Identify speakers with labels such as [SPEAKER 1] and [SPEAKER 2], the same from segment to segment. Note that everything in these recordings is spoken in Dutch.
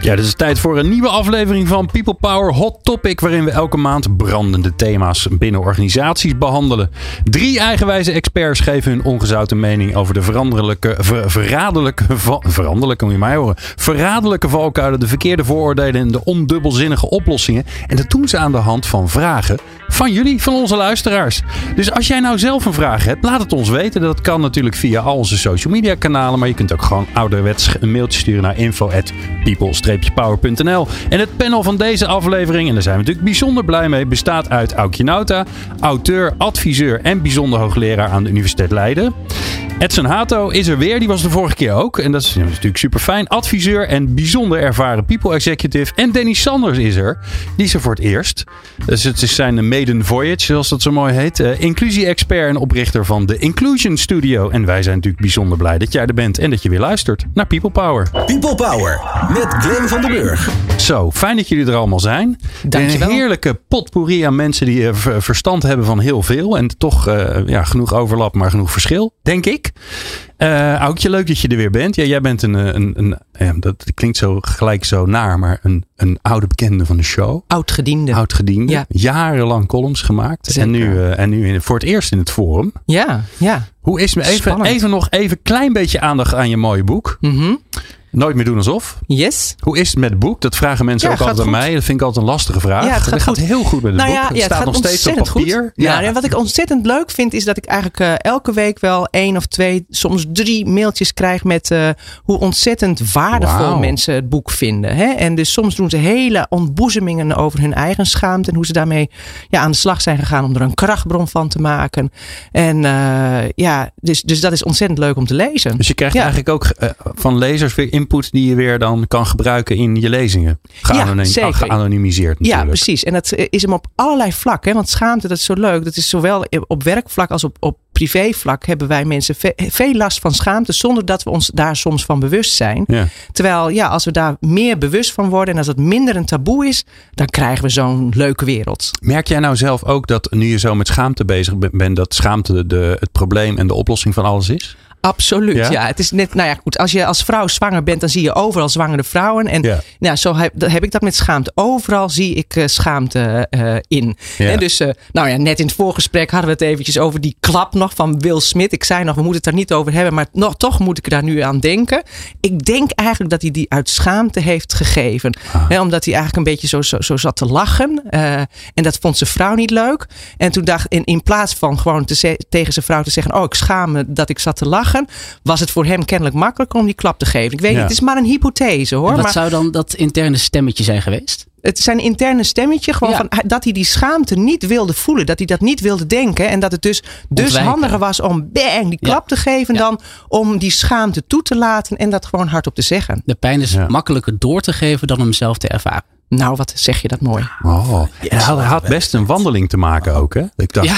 [SPEAKER 1] Ja, het is tijd voor een nieuwe aflevering van People Power Hot Topic, waarin we elke maand brandende thema's binnen organisaties behandelen. Drie eigenwijze experts geven hun ongezouten mening over de veranderlijke, ver, verraderlijke, veranderlijke, moet je mij horen, verraderlijke valkuilen, de verkeerde vooroordelen en de ondubbelzinnige oplossingen. En dat doen ze aan de hand van vragen van jullie, van onze luisteraars. Dus als jij nou zelf een vraag hebt, laat het ons weten. Dat kan natuurlijk via al onze social media kanalen, maar je kunt ook gewoon ouderwets een mailtje sturen naar info@people power.nl. En het panel van deze aflevering, en daar zijn we natuurlijk bijzonder blij mee, bestaat uit Aukje Nauta, auteur, adviseur en bijzonder hoogleraar aan de Universiteit Leiden. Edson Hato is er weer, die was de vorige keer ook. En dat is natuurlijk super fijn. Adviseur en bijzonder ervaren people executive. En Danny Sanders is er. Die is er voor het eerst. Dus het is zijn maiden voyage, zoals dat zo mooi heet. Uh, Inclusie-expert en oprichter van de Inclusion Studio. En wij zijn natuurlijk bijzonder blij dat jij er bent en dat je weer luistert naar People Power.
[SPEAKER 2] People Power met van den Burg.
[SPEAKER 1] Zo, fijn dat jullie er allemaal zijn.
[SPEAKER 3] Dankjewel.
[SPEAKER 1] Een heerlijke potpourri aan mensen die uh, verstand hebben van heel veel. En toch uh, ja, genoeg overlap, maar genoeg verschil, denk ik. Uh, Aukje, leuk dat je er weer bent. Ja, jij bent een, een, een ja, dat klinkt zo gelijk zo naar, maar een, een oude bekende van de show.
[SPEAKER 3] Oudgediende.
[SPEAKER 1] Oudgediende.
[SPEAKER 3] Ja.
[SPEAKER 1] Jarenlang columns gemaakt.
[SPEAKER 3] Zeker.
[SPEAKER 1] En nu, uh, en nu in, voor het eerst in het forum.
[SPEAKER 3] Ja, ja.
[SPEAKER 1] Hoe is het? Even,
[SPEAKER 3] Spannend.
[SPEAKER 1] even nog even klein beetje aandacht aan je mooie boek.
[SPEAKER 3] Mm
[SPEAKER 1] Nooit meer doen alsof.
[SPEAKER 3] Yes.
[SPEAKER 1] Hoe is het met het boek? Dat vragen mensen
[SPEAKER 3] Ja,
[SPEAKER 1] ook altijd aan mij. Dat vind ik altijd een lastige vraag.
[SPEAKER 3] Ja, het gaat
[SPEAKER 1] heel goed met het
[SPEAKER 3] Nou
[SPEAKER 1] boek.
[SPEAKER 3] ja,
[SPEAKER 1] het
[SPEAKER 3] ja, het
[SPEAKER 1] staat nog steeds op papier.
[SPEAKER 3] goed. Ja, en wat ik ontzettend leuk vind is dat ik eigenlijk eh, elke week wel één of twee, soms drie mailtjes krijg met eh, hoe ontzettend waardevol mensen het boek vinden. Hè? En dus soms doen ze hele ontboezemingen over hun eigen schaamte en hoe ze daarmee ja, aan de slag zijn gegaan om er een krachtbron van te maken. En eh, ja, dus, dus dat is ontzettend leuk om te lezen.
[SPEAKER 1] Dus je krijgt eigenlijk ook van lezers weer input die je weer dan kan gebruiken in je lezingen. Geanonimiseerd
[SPEAKER 3] Ja, precies. En dat is hem op allerlei vlakken. Want schaamte, dat is zo leuk. Dat is zowel op werkvlak als op, op privévlak hebben wij mensen ve- veel last van schaamte. Zonder dat we ons daar soms van bewust zijn.
[SPEAKER 1] Ja.
[SPEAKER 3] Terwijl ja, als we daar meer bewust van worden. En als het minder een taboe is. Dan krijgen we zo'n leuke wereld.
[SPEAKER 1] Merk jij nou zelf ook dat nu je zo met schaamte bezig be- bent, dat schaamte de, het probleem en de oplossing van alles is?
[SPEAKER 3] Absoluut.
[SPEAKER 1] Ja?
[SPEAKER 3] Ja? het is net, nou ja, goed. Als je als vrouw zwanger bent, dan zie je overal zwangere vrouwen. En
[SPEAKER 1] Ja.
[SPEAKER 3] nou, zo heb, heb ik dat met schaamte. Overal zie ik eh, schaamte eh, in.
[SPEAKER 1] Ja.
[SPEAKER 3] En dus, eh, nou ja, net in het voorgesprek hadden we het eventjes over die klap nog van Will Smith. Ik zei nog, we moeten het daar niet over hebben, maar nog, toch moet ik daar nu aan denken. Ik denk eigenlijk dat hij die uit schaamte heeft gegeven. Hè, omdat hij eigenlijk een beetje zo, zo, zo zat te lachen. en dat vond zijn vrouw niet leuk. En toen dacht in, in plaats van gewoon te tegen zijn vrouw te zeggen: Oh, ik schaam me dat ik zat te lachen. Was het voor hem kennelijk makkelijker om die klap te geven. Ik weet
[SPEAKER 1] Ja.
[SPEAKER 3] niet, het is maar een hypothese hoor.
[SPEAKER 4] Wat
[SPEAKER 3] Maar
[SPEAKER 4] zou dan dat interne stemmetje zijn geweest?
[SPEAKER 3] het is zijn interne stemmetje. Gewoon
[SPEAKER 4] Ja.
[SPEAKER 3] van, dat hij die schaamte niet wilde voelen. Dat hij dat niet wilde denken. En dat het dus, dus
[SPEAKER 4] Ontwijken.
[SPEAKER 3] handiger was om bang die
[SPEAKER 4] Ja.
[SPEAKER 3] klap te geven.
[SPEAKER 4] Ja.
[SPEAKER 3] Dan om die schaamte toe te laten. En dat gewoon hardop te zeggen.
[SPEAKER 4] De pijn is
[SPEAKER 1] Ja.
[SPEAKER 4] makkelijker door te geven dan hem zelf te ervaren.
[SPEAKER 3] Nou, wat zeg je dat mooi.
[SPEAKER 1] Oh, en hij had, hij had best een wandeling te maken ook, hè? Ik dacht,
[SPEAKER 4] Ja.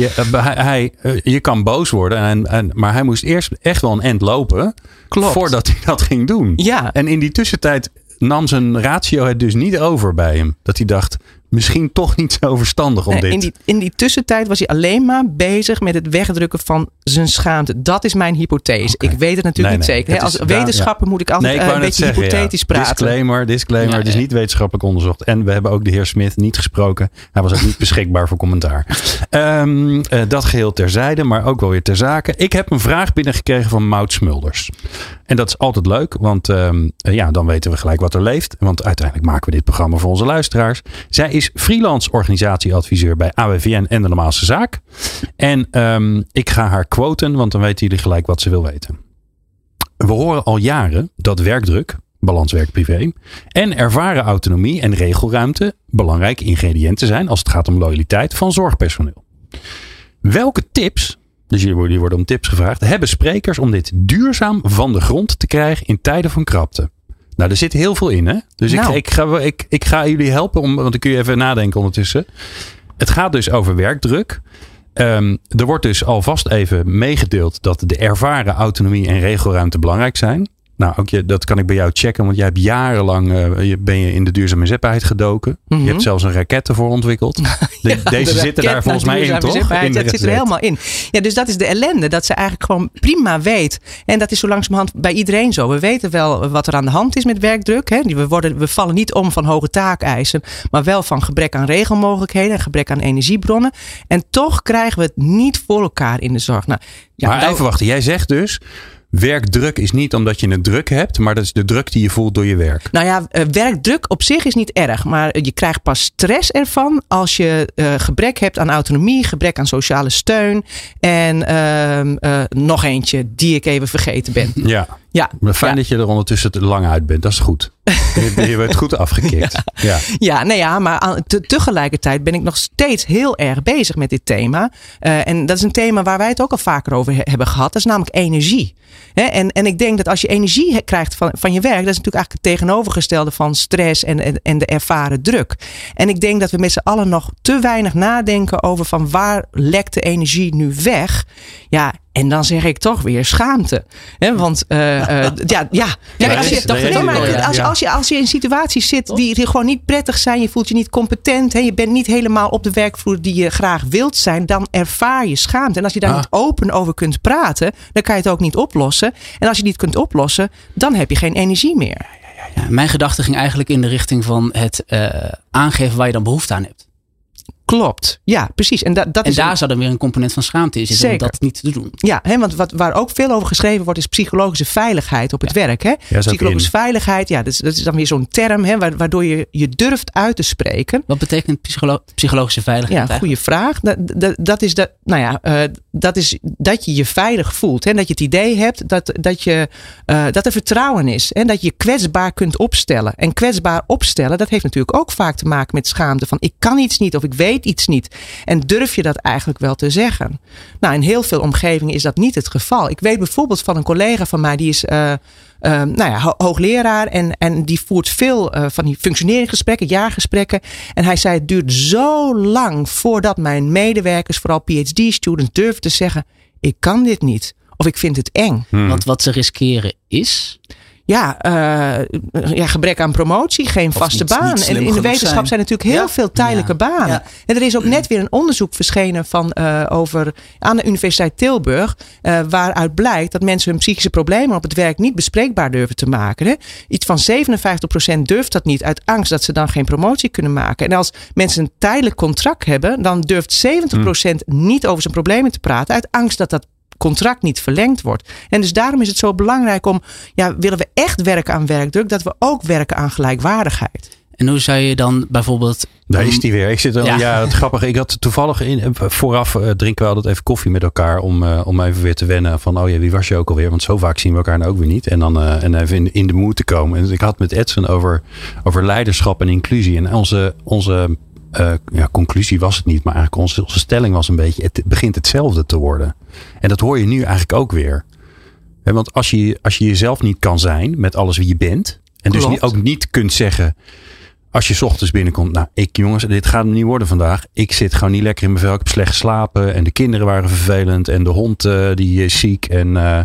[SPEAKER 1] Je, eh, hij, hij, eh, je kan boos worden, en, en, maar hij moest eerst echt wel een end lopen
[SPEAKER 3] Klopt.
[SPEAKER 1] voordat hij dat ging doen.
[SPEAKER 3] Ja.
[SPEAKER 1] En in die tussentijd nam zijn ratio het dus niet over bij hem. Dat hij dacht, misschien toch niet zo verstandig om
[SPEAKER 3] Nee,
[SPEAKER 1] dit.
[SPEAKER 3] in, die, in die tussentijd was hij alleen maar bezig met het wegdrukken van zijn schaamte. Dat is mijn hypothese. Ik weet het natuurlijk
[SPEAKER 1] Nee, nee,
[SPEAKER 3] niet zeker. Als wetenschapper moet ik altijd
[SPEAKER 1] ik
[SPEAKER 3] eh, een beetje
[SPEAKER 1] zeggen, ja.
[SPEAKER 3] hypothetisch praten.
[SPEAKER 1] Disclaimer, disclaimer.
[SPEAKER 4] Ja,
[SPEAKER 1] het is niet wetenschappelijk onderzocht. En we hebben ook de heer Smith niet gesproken. Hij was ook niet beschikbaar voor commentaar. Ehm, eh, dat geheel terzijde, maar ook wel weer ter zake. Ik heb een vraag binnengekregen van Maud Smulders. En dat is altijd leuk, want ehm, eh, ja, dan weten we gelijk wat er leeft. Want uiteindelijk maken we dit programma voor onze luisteraars. Zij is freelance organisatieadviseur bij AWVN en de Normaalse Zaak. En ehm, ik ga haar quoten, want dan weten jullie gelijk wat ze wil weten. We horen al jaren dat werkdruk, balans werk-privé, en ervaren autonomie en regelruimte belangrijke ingrediënten zijn als het gaat om loyaliteit van zorgpersoneel. Welke tips, dus hier worden, om tips gevraagd, hebben sprekers om dit duurzaam van de grond te krijgen in tijden van krapte? Nou, er zit heel veel in, hè? Dus ik,
[SPEAKER 3] Nou.
[SPEAKER 1] ik, ga, ik, ik ga jullie helpen, om, want dan kun je even nadenken ondertussen. Het gaat dus over werkdruk. Ehm, er wordt dus alvast even meegedeeld dat de ervaren autonomie en regelruimte belangrijk zijn. Nou, ook je, dat kan ik bij jou checken, want jij hebt jarenlang eh, ben je in de duurzame inzetbaarheid gedoken.
[SPEAKER 3] Mhm.
[SPEAKER 1] Je hebt zelfs een raket ervoor ontwikkeld. De-
[SPEAKER 3] Ja,
[SPEAKER 1] deze
[SPEAKER 3] de
[SPEAKER 1] zitten daar volgens mij in, toch? In de
[SPEAKER 3] dat zit er helemaal in. Ja, dus dat is de ellende. Dat ze eigenlijk gewoon prima weet. En dat is zo langzamerhand bij iedereen zo. We weten wel wat er aan de hand is met werkdruk. Hè. We, worden, we vallen niet om van hoge taakeisen. Maar wel van gebrek aan regelmogelijkheden. En gebrek aan energiebronnen. En toch krijgen we het niet voor elkaar in de zorg. Nou, ja,
[SPEAKER 1] maar even wachten, jij zegt dus, werkdruk is niet omdat je het druk hebt, maar dat is de druk die je voelt door je werk.
[SPEAKER 3] Nou ja, eh, werkdruk op zich is niet erg. Maar je krijgt pas stress ervan als je eh, gebrek hebt aan autonomie, gebrek aan sociale steun. En ehm, eh, nog eentje die ik even vergeten ben.
[SPEAKER 1] Ja,
[SPEAKER 3] Ja,
[SPEAKER 1] maar fijn
[SPEAKER 3] ja.
[SPEAKER 1] dat je er ondertussen te lang uit bent. Dat is goed. Je, je werd goed afgekikt. Ja.
[SPEAKER 3] Ja, nou ja, maar aan- te- tegelijkertijd ben ik nog steeds heel erg bezig met dit thema. Eh, en dat is een thema waar wij het ook al vaker over he- hebben gehad. Dat is namelijk energie. En, en ik denk dat als je energie krijgt van, van je werk, dat is natuurlijk eigenlijk het tegenovergestelde van stress en, en, en de ervaren druk. En ik denk dat we met z'n allen nog te weinig nadenken over van waar lekt de energie nu weg. Ja, en dan zeg ik toch weer schaamte. Hè, want eh, eh, ja, ja.
[SPEAKER 1] Dat
[SPEAKER 3] als je, nee, maar
[SPEAKER 1] ja.
[SPEAKER 3] als,
[SPEAKER 1] Ja.
[SPEAKER 3] als, je, als je in situaties zit die, die gewoon niet prettig zijn, je voelt je niet competent, hè, je bent niet helemaal op de werkvloer die je graag wilt zijn, dan ervaar je schaamte. En als je daar
[SPEAKER 1] Ah.
[SPEAKER 3] niet open over kunt praten, dan kan je het ook niet oplossen. En als je het niet kunt oplossen, dan heb je geen energie meer.
[SPEAKER 4] Ja, mijn gedachte ging eigenlijk in de richting van het eh, aangeven waar je dan behoefte aan hebt.
[SPEAKER 3] Klopt. Ja, precies. En, dat dat
[SPEAKER 4] En
[SPEAKER 3] is
[SPEAKER 4] daar zou dan weer een component van schaamte in zitten om dat niet te doen.
[SPEAKER 3] Ja, hè, want wat, waar ook veel over geschreven wordt, is psychologische veiligheid op het werk. Hè?
[SPEAKER 1] ook
[SPEAKER 3] Psychologische veiligheid, ja, dat is, dat is dan weer zo'n term hè, wa- waardoor je je durft uit te spreken.
[SPEAKER 4] Wat betekent psycholo- psychologische veiligheid?
[SPEAKER 3] Ja, goede vraag. Dat, dat, dat is dat, nou ja, eh, dat is dat je je veilig voelt. Hè? Dat je het idee hebt dat, dat, je, eh, dat er vertrouwen is. En dat je je kwetsbaar kunt opstellen. En kwetsbaar opstellen, dat heeft natuurlijk ook vaak te maken met schaamte. Van ik kan iets niet of ik weet iets niet. En durf je dat eigenlijk wel te zeggen? Nou, in heel veel omgevingen is dat niet het geval. Ik weet bijvoorbeeld van een collega van mij, die is. eh, eh, nou ja, ho- hoogleraar en, en die voert veel eh, van die functioneringsgesprekken, jaargesprekken. En hij zei: Het duurt zo lang voordat mijn medewerkers, vooral PhD-students, durven te zeggen: Ik kan dit niet. Of ik vind het eng.
[SPEAKER 4] Want wat ze riskeren is.
[SPEAKER 3] Ja, eh, ja, gebrek aan promotie, geen vaste
[SPEAKER 5] niet-
[SPEAKER 3] baan.
[SPEAKER 5] niet
[SPEAKER 3] en in de wetenschap
[SPEAKER 5] zijn.
[SPEAKER 3] zijn natuurlijk heel
[SPEAKER 5] Ja.
[SPEAKER 3] veel tijdelijke
[SPEAKER 5] Ja.
[SPEAKER 3] banen.
[SPEAKER 5] Ja.
[SPEAKER 3] En er is ook net weer een onderzoek verschenen van, eh, over, aan de Universiteit Tilburg. eh, waaruit blijkt dat mensen hun psychische problemen op het werk niet bespreekbaar durven te maken. Hè? Iets van 57% durft dat niet uit angst dat ze dan geen promotie kunnen maken. En als mensen een tijdelijk contract hebben, dan durft 70% niet over zijn problemen te praten. Uit angst dat dat contract niet verlengd wordt. En dus daarom is het zo belangrijk om, ja, willen we echt werken aan werkdruk, dat we ook werken aan gelijkwaardigheid.
[SPEAKER 4] En hoe zou je dan bijvoorbeeld.
[SPEAKER 1] Daar is die weer. Ik zit er, ja.
[SPEAKER 4] Ja.
[SPEAKER 1] het grappige. Ik had toevallig in, eh, vooraf eh, drinken we altijd even koffie met elkaar om, eh, om even weer te wennen van oh ja, wie was je ook alweer? Want zo vaak zien we elkaar nou ook weer niet. En dan eh, en even in, in de moed te komen. En ik had met Edson over, over leiderschap en inclusie. En onze, onze eh, ja, conclusie was het niet, maar eigenlijk onze, onze stelling was een beetje: het begint hetzelfde te worden. En dat hoor je nu eigenlijk ook weer. Want als je, als je jezelf niet kan zijn met alles wie je bent. En dus niet, ook niet kunt zeggen. Als je 's ochtends binnenkomt. Nou, ik jongens, dit gaat hem niet worden vandaag. Ik zit gewoon niet lekker in mijn vel. Ik heb slecht geslapen. En de kinderen waren vervelend. En de hond eh, die is ziek. En, eh,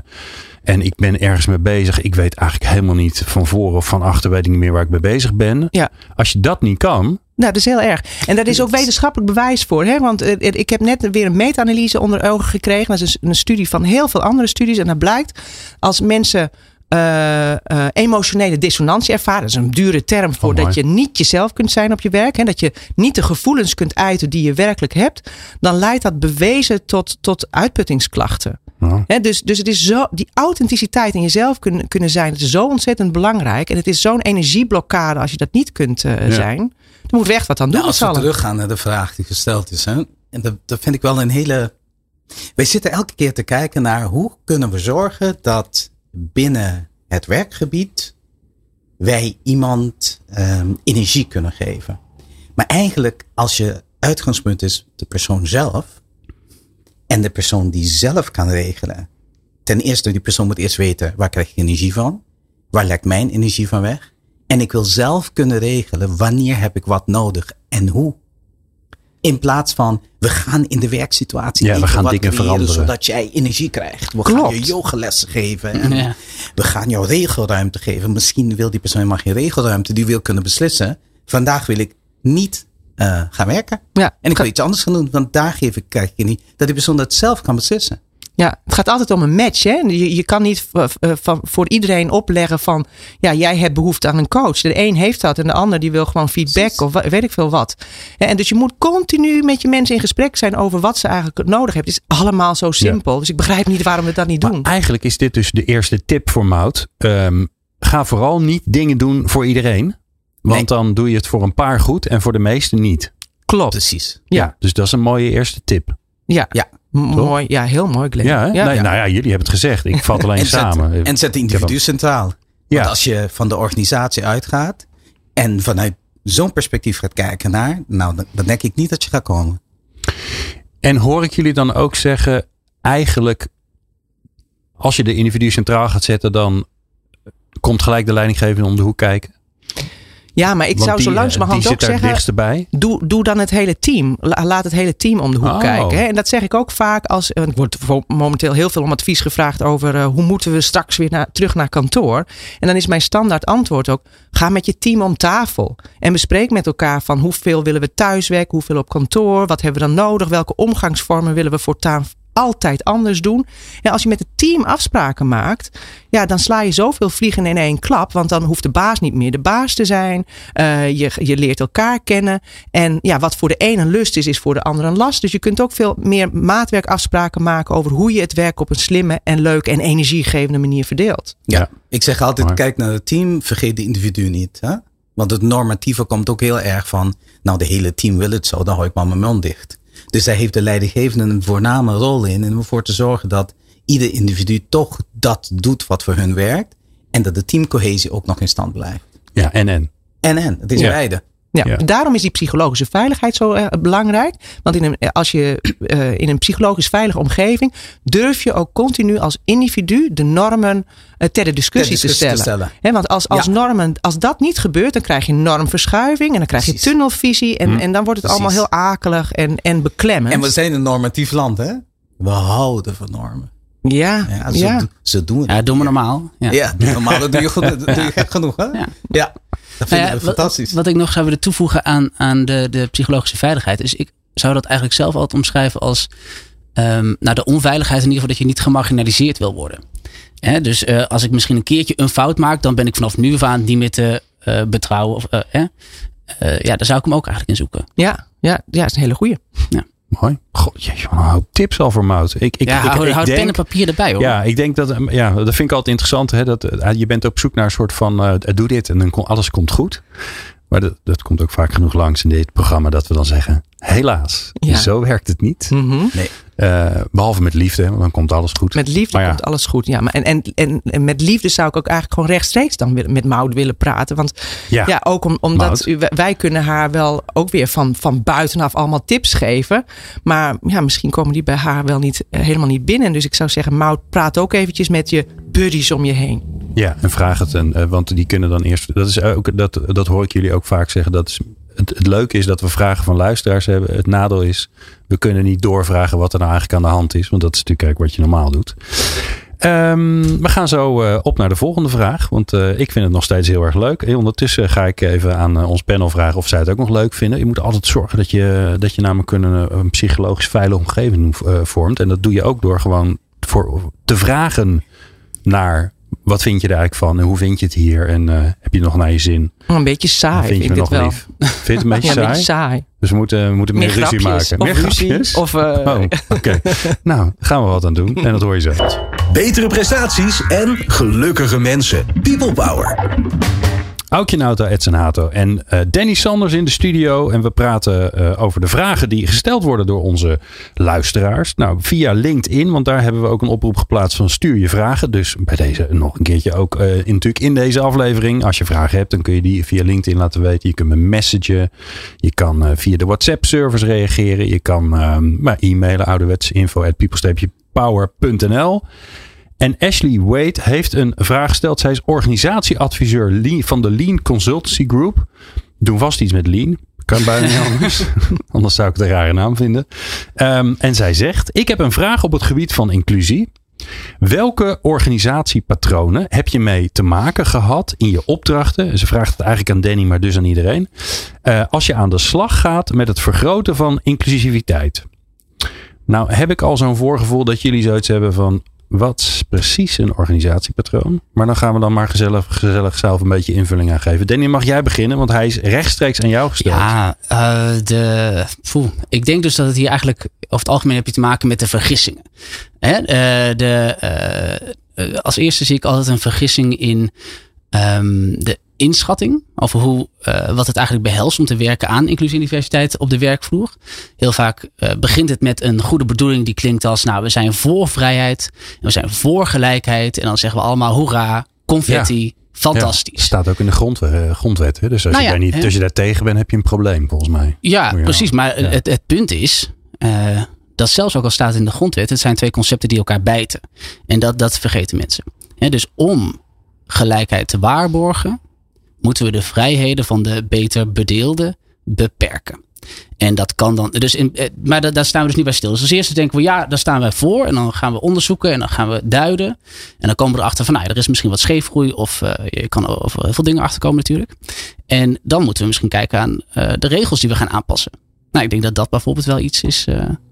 [SPEAKER 1] en ik ben ergens mee bezig. Ik weet eigenlijk helemaal niet van voor of van achter. Weet ik niet meer waar ik mee bezig ben.
[SPEAKER 3] Ja.
[SPEAKER 1] Als je dat niet kan.
[SPEAKER 3] Nou, dat is heel erg. En daar is ook wetenschappelijk bewijs voor. Hè? Want eh, ik heb net weer een meta-analyse onder ogen gekregen. Dat is een studie van heel veel andere studies. En dat blijkt als mensen eh, eh, emotionele dissonantie ervaren. Dat is een dure term voor
[SPEAKER 1] Oh,
[SPEAKER 3] dat je niet jezelf kunt zijn op je werk. Hè? Dat je niet de gevoelens kunt uiten die je werkelijk hebt. Dan leidt dat bewezen tot, tot uitputtingsklachten. Hè, dus, dus het is zo, die authenticiteit in jezelf kunnen, kunnen zijn, is zo ontzettend belangrijk. En het is zo'n energieblokkade als je dat niet kunt
[SPEAKER 1] Ja.
[SPEAKER 3] zijn. Moeten we echt wat aan doen
[SPEAKER 5] Nou,
[SPEAKER 3] met
[SPEAKER 5] als we teruggaan naar de vraag die gesteld is. Hè, en dat, dat vind ik wel een hele. Wij zitten elke keer te kijken naar hoe kunnen we zorgen dat binnen het werkgebied wij iemand ehm, energie kunnen geven. Maar eigenlijk, als je uitgangspunt is de persoon zelf en de persoon die zelf kan regelen. Ten eerste, die persoon moet eerst weten waar krijg ik energie van? Waar lekt mijn energie van weg? En ik wil zelf kunnen regelen wanneer heb ik wat nodig en hoe. In plaats van, we gaan in de werksituatie
[SPEAKER 1] Ja, we gaan
[SPEAKER 5] wat
[SPEAKER 1] dingen
[SPEAKER 5] creëren
[SPEAKER 1] veranderen.
[SPEAKER 5] Zodat jij energie krijgt. We gaan je yogalessen geven. En
[SPEAKER 4] Ja.
[SPEAKER 5] We gaan jou regelruimte geven. Misschien wil die persoon helemaal geen regelruimte. Die wil kunnen beslissen. Vandaag wil ik niet eh, gaan werken.
[SPEAKER 3] Ja,
[SPEAKER 5] En ik wil iets anders gaan doen. Want daar geef ik, kijk je niet. Dat die persoon dat zelf kan beslissen.
[SPEAKER 3] Ja, het gaat altijd om een match. Hè? Je, je kan niet v- van, voor iedereen opleggen van, ja, jij hebt behoefte aan een coach. De een heeft dat en de ander die wil gewoon feedback
[SPEAKER 5] Precies.
[SPEAKER 3] of weet ik veel wat. Ja, En dus je moet continu met je mensen in gesprek zijn over wat ze eigenlijk nodig hebben. Het is allemaal zo simpel. Dus ik begrijp niet waarom we dat niet
[SPEAKER 1] Maar
[SPEAKER 3] doen.
[SPEAKER 1] eigenlijk is dit dus de eerste tip voor Mout. Ehm, ga vooral niet dingen doen voor iedereen. Want
[SPEAKER 5] Nee.
[SPEAKER 1] dan doe je het voor een paar goed en voor de meesten niet.
[SPEAKER 3] Klopt.
[SPEAKER 5] Precies.
[SPEAKER 3] Ja.
[SPEAKER 1] Dus dat is een mooie eerste tip.
[SPEAKER 3] Ja,
[SPEAKER 5] Ja.
[SPEAKER 3] Mooi. Ja, heel mooi, Glenn.
[SPEAKER 1] Ja. Nou ja, jullie hebben het gezegd. Ik vat alleen
[SPEAKER 5] En zet,
[SPEAKER 1] samen.
[SPEAKER 5] en zet de individu centraal.
[SPEAKER 1] Ja.
[SPEAKER 5] Want als je van de organisatie uitgaat. En vanuit zo'n perspectief gaat kijken naar. Nou, dan, dan denk ik niet dat je gaat komen.
[SPEAKER 1] En hoor ik jullie dan ook zeggen, eigenlijk, als je de individu centraal gaat zetten, dan komt gelijk de leidinggevende om de hoek kijken.
[SPEAKER 3] Ja, maar ik
[SPEAKER 1] Want
[SPEAKER 3] zou
[SPEAKER 1] die,
[SPEAKER 3] zo
[SPEAKER 1] eh,
[SPEAKER 3] langzamerhand
[SPEAKER 1] die
[SPEAKER 3] ook zeggen. Doe, doe dan het hele team. La- Laat het hele team om de hoek
[SPEAKER 1] Oh.
[SPEAKER 3] kijken. Hè? En dat zeg ik ook vaak als. Ik word vo- momenteel heel veel om advies gevraagd over eh, hoe moeten we straks weer naar, terug naar kantoor. En dan is mijn standaard antwoord ook: ga met je team om tafel. En bespreek met elkaar van hoeveel willen we thuiswerken, hoeveel op kantoor, wat hebben we dan nodig, welke omgangsvormen willen we voortaan altijd anders doen. En als je met het team afspraken maakt, ja, dan sla je zoveel vliegen in één klap. Want dan hoeft de baas niet meer de baas te zijn. Eh, je, je leert elkaar kennen. En ja, wat voor de een een lust is, is voor de ander een last. Dus je kunt ook veel meer maatwerkafspraken maken over hoe je het werk op een slimme en leuke en energiegevende manier verdeelt.
[SPEAKER 1] Ja.
[SPEAKER 5] Ik zeg altijd,
[SPEAKER 1] Maar-
[SPEAKER 5] kijk naar het team, vergeet de individu niet. Hè? Want het normatieve komt ook heel erg van, nou de hele team wil het zo, dan hou ik maar mijn mond dicht. Dus daar heeft de leidinggevende een voorname rol in. En om ervoor te zorgen dat ieder individu toch dat doet wat voor hun werkt. En dat de teamcohesie ook nog in stand blijft.
[SPEAKER 1] Ja, en en.
[SPEAKER 5] En en, het is
[SPEAKER 1] Ja.
[SPEAKER 5] beide.
[SPEAKER 3] Ja,
[SPEAKER 1] Ja.
[SPEAKER 3] Daarom is die psychologische veiligheid zo eh, belangrijk. Want in een, als je eh, in een psychologisch veilige omgeving durf je ook continu als individu de normen eh, ter de discussie,
[SPEAKER 5] Ter discussie
[SPEAKER 3] te
[SPEAKER 5] te
[SPEAKER 3] stellen. want als, als,
[SPEAKER 5] Ja.
[SPEAKER 3] normen, als dat niet gebeurt, dan krijg je normverschuiving en dan krijg je tunnelvisie. En, en dan wordt het allemaal heel akelig en, en beklemmend.
[SPEAKER 5] En we zijn een normatief land, hè? We houden van normen.
[SPEAKER 3] Ja,
[SPEAKER 5] Ja, zo,
[SPEAKER 3] ja.
[SPEAKER 5] do- zo doen we
[SPEAKER 4] Ja,
[SPEAKER 5] dat.
[SPEAKER 4] doe maar normaal. Ja.
[SPEAKER 5] Ja, normaal dat doe je, goed, dat doe je gek genoeg, hè?
[SPEAKER 4] Ja.
[SPEAKER 5] Ja, dat
[SPEAKER 4] Nou ja,
[SPEAKER 5] we
[SPEAKER 4] wat-
[SPEAKER 5] fantastisch.
[SPEAKER 4] Wat, ik nog zou willen toevoegen aan, aan de, de psychologische veiligheid. is ik zou dat eigenlijk zelf altijd omschrijven als ehm, nou, de onveiligheid in ieder geval dat je niet gemarginaliseerd wil worden. Hè, dus eh, als ik misschien een keertje een fout maak, dan ben ik vanaf nu af aan niet meer te eh, betrouwen. Of, eh, hè? Eh, ja, daar zou ik hem ook eigenlijk in zoeken.
[SPEAKER 3] Ja, ja, ja, is een hele goeie.
[SPEAKER 1] Mooi. God, een hoop tips al voor Mout. Ik, ik,
[SPEAKER 4] ja,
[SPEAKER 1] ik,
[SPEAKER 4] hou,
[SPEAKER 1] ik
[SPEAKER 4] hou
[SPEAKER 1] denk,
[SPEAKER 4] pen en papier erbij hoor.
[SPEAKER 1] Ja, ik denk dat, eh, ja, dat vind ik altijd interessant. Hè, dat, eh, je bent op zoek naar een soort van, eh, doe dit en dan komt alles komt goed. Maar dat, dat komt ook vaak genoeg langs in dit programma dat we dan zeggen, helaas,
[SPEAKER 3] Ja.
[SPEAKER 1] zo werkt het niet.
[SPEAKER 3] Mhm.
[SPEAKER 1] Eh, behalve met liefde, want dan komt alles goed.
[SPEAKER 3] Met liefde
[SPEAKER 1] Maar ja.
[SPEAKER 3] komt alles goed. Ja, maar en, en, en, en met liefde zou ik ook eigenlijk gewoon rechtstreeks dan willen- met Maud willen praten. Want
[SPEAKER 1] ja,
[SPEAKER 3] Ja, ook om, omdat u- wij kunnen haar wel ook weer van, van buitenaf allemaal tips geven. Maar ja, misschien komen die bij haar wel niet, eh, helemaal niet binnen. Dus ik zou zeggen, Maud, praat ook eventjes met je buddies om je heen.
[SPEAKER 1] Ja, en vraag het. En, eh, want die kunnen dan eerst. Dat, is ook, dat, dat hoor ik jullie ook vaak zeggen. Dat is, het, leuke is dat we vragen van luisteraars hebben. Het nadeel is, we kunnen niet doorvragen wat er nou eigenlijk aan de hand is. Want dat is natuurlijk wat je normaal doet. Ehm, we gaan zo eh, op naar de volgende vraag. Want eh, ik vind het nog steeds heel erg leuk. En ondertussen ga ik even aan ons panel vragen of zij het ook nog leuk vinden. Je moet altijd zorgen dat je, dat je namelijk een, een psychologisch veilige omgeving vormt. En dat doe je ook door gewoon voor, te vragen naar wat vind je er eigenlijk van en hoe vind je het hier en eh, heb je het nog naar je zin?
[SPEAKER 3] Een beetje saai,
[SPEAKER 1] vind
[SPEAKER 3] vind,
[SPEAKER 1] je me
[SPEAKER 3] ik
[SPEAKER 1] nog
[SPEAKER 3] het wel.
[SPEAKER 1] lief? Vind je het een beetje
[SPEAKER 3] Ja, een
[SPEAKER 1] saai?
[SPEAKER 3] beetje saai.
[SPEAKER 1] Dus we moeten, we moeten meer,
[SPEAKER 3] Meer
[SPEAKER 1] ruzie maken.
[SPEAKER 3] Of
[SPEAKER 1] meer
[SPEAKER 3] ruzie.
[SPEAKER 1] grapjes?
[SPEAKER 3] Of, eh,
[SPEAKER 1] oh, oké. nou, daar gaan we wat aan doen en dat hoor je zo.
[SPEAKER 2] Betere prestaties en gelukkige mensen. People Power.
[SPEAKER 1] Aukje Nauta, Edson Hato en eh, Danny Sanders in de studio. En we praten eh, over de vragen die gesteld worden door onze luisteraars. Nou, via LinkedIn, want daar hebben we ook een oproep geplaatst van stuur je vragen. Dus bij deze nog een keertje ook eh, natuurlijk in deze aflevering. Als je vragen hebt, dan kun je die via LinkedIn laten weten. Je kunt me messagen. Je kan via de WhatsApp-service reageren. Je kan eh, maar e-mailen, ouderwets info at people-power.nl. En Ashley Wade heeft een vraag gesteld. Zij is organisatieadviseur van de Lean Consultancy Group. Doen vast iets met Lean. Kan bijna niet anders. anders zou ik het een rare naam vinden. Ehm, en zij zegt: Ik heb een vraag op het gebied van inclusie. Welke organisatiepatronen heb je mee te maken gehad in je opdrachten? Ze vraagt het eigenlijk aan Danny, maar dus aan iedereen. Uh, als je aan de slag gaat met het vergroten van inclusiviteit. Nou, heb ik al zo'n voorgevoel dat jullie zoiets hebben van wat precies een organisatiepatroon? Maar dan gaan we dan maar gezellig, gezellig zelf een beetje invulling aan geven. Danny, mag jij beginnen? Want hij is rechtstreeks aan jou gesteld.
[SPEAKER 4] Ja, uh, de, poeh, ik denk dus dat het hier eigenlijk over het algemeen heb je te maken met de vergissingen. Hè? Uh, de, uh, als eerste zie ik altijd een vergissing in um, de inschatting over hoe, uh, wat het eigenlijk behelst om te werken aan inclusie en diversiteit op de werkvloer. Heel vaak uh, begint het met een goede bedoeling die klinkt als, nou, we zijn voor vrijheid, en we zijn voor gelijkheid. En dan zeggen we allemaal hoera, confetti. Ja. Fantastisch.
[SPEAKER 1] Ja, staat ook in de grondwet. Uh, grondwet hè? Dus als, nou ja, je daar niet, als je daar tegen bent, heb je een probleem, volgens mij.
[SPEAKER 4] Ja, precies. Maar het, het punt is, uh, dat zelfs ook al staat in de grondwet, het zijn twee concepten die elkaar bijten. En dat, dat vergeten mensen. Dus om gelijkheid te waarborgen, moeten we de vrijheden van de beter bedeelden beperken. En dat kan dan. Dus in, maar daar, staan we dus niet bij stil. Dus als eerste denken we, ja, daar staan wij voor. En dan gaan we onderzoeken en dan gaan we duiden. En dan komen we erachter van, nou, er is misschien wat scheefgroei. Of uh, je kan over heel veel dingen achterkomen natuurlijk. En dan moeten we misschien kijken aan uh, de regels die we gaan aanpassen. Nou, ik denk dat dat bijvoorbeeld wel iets is.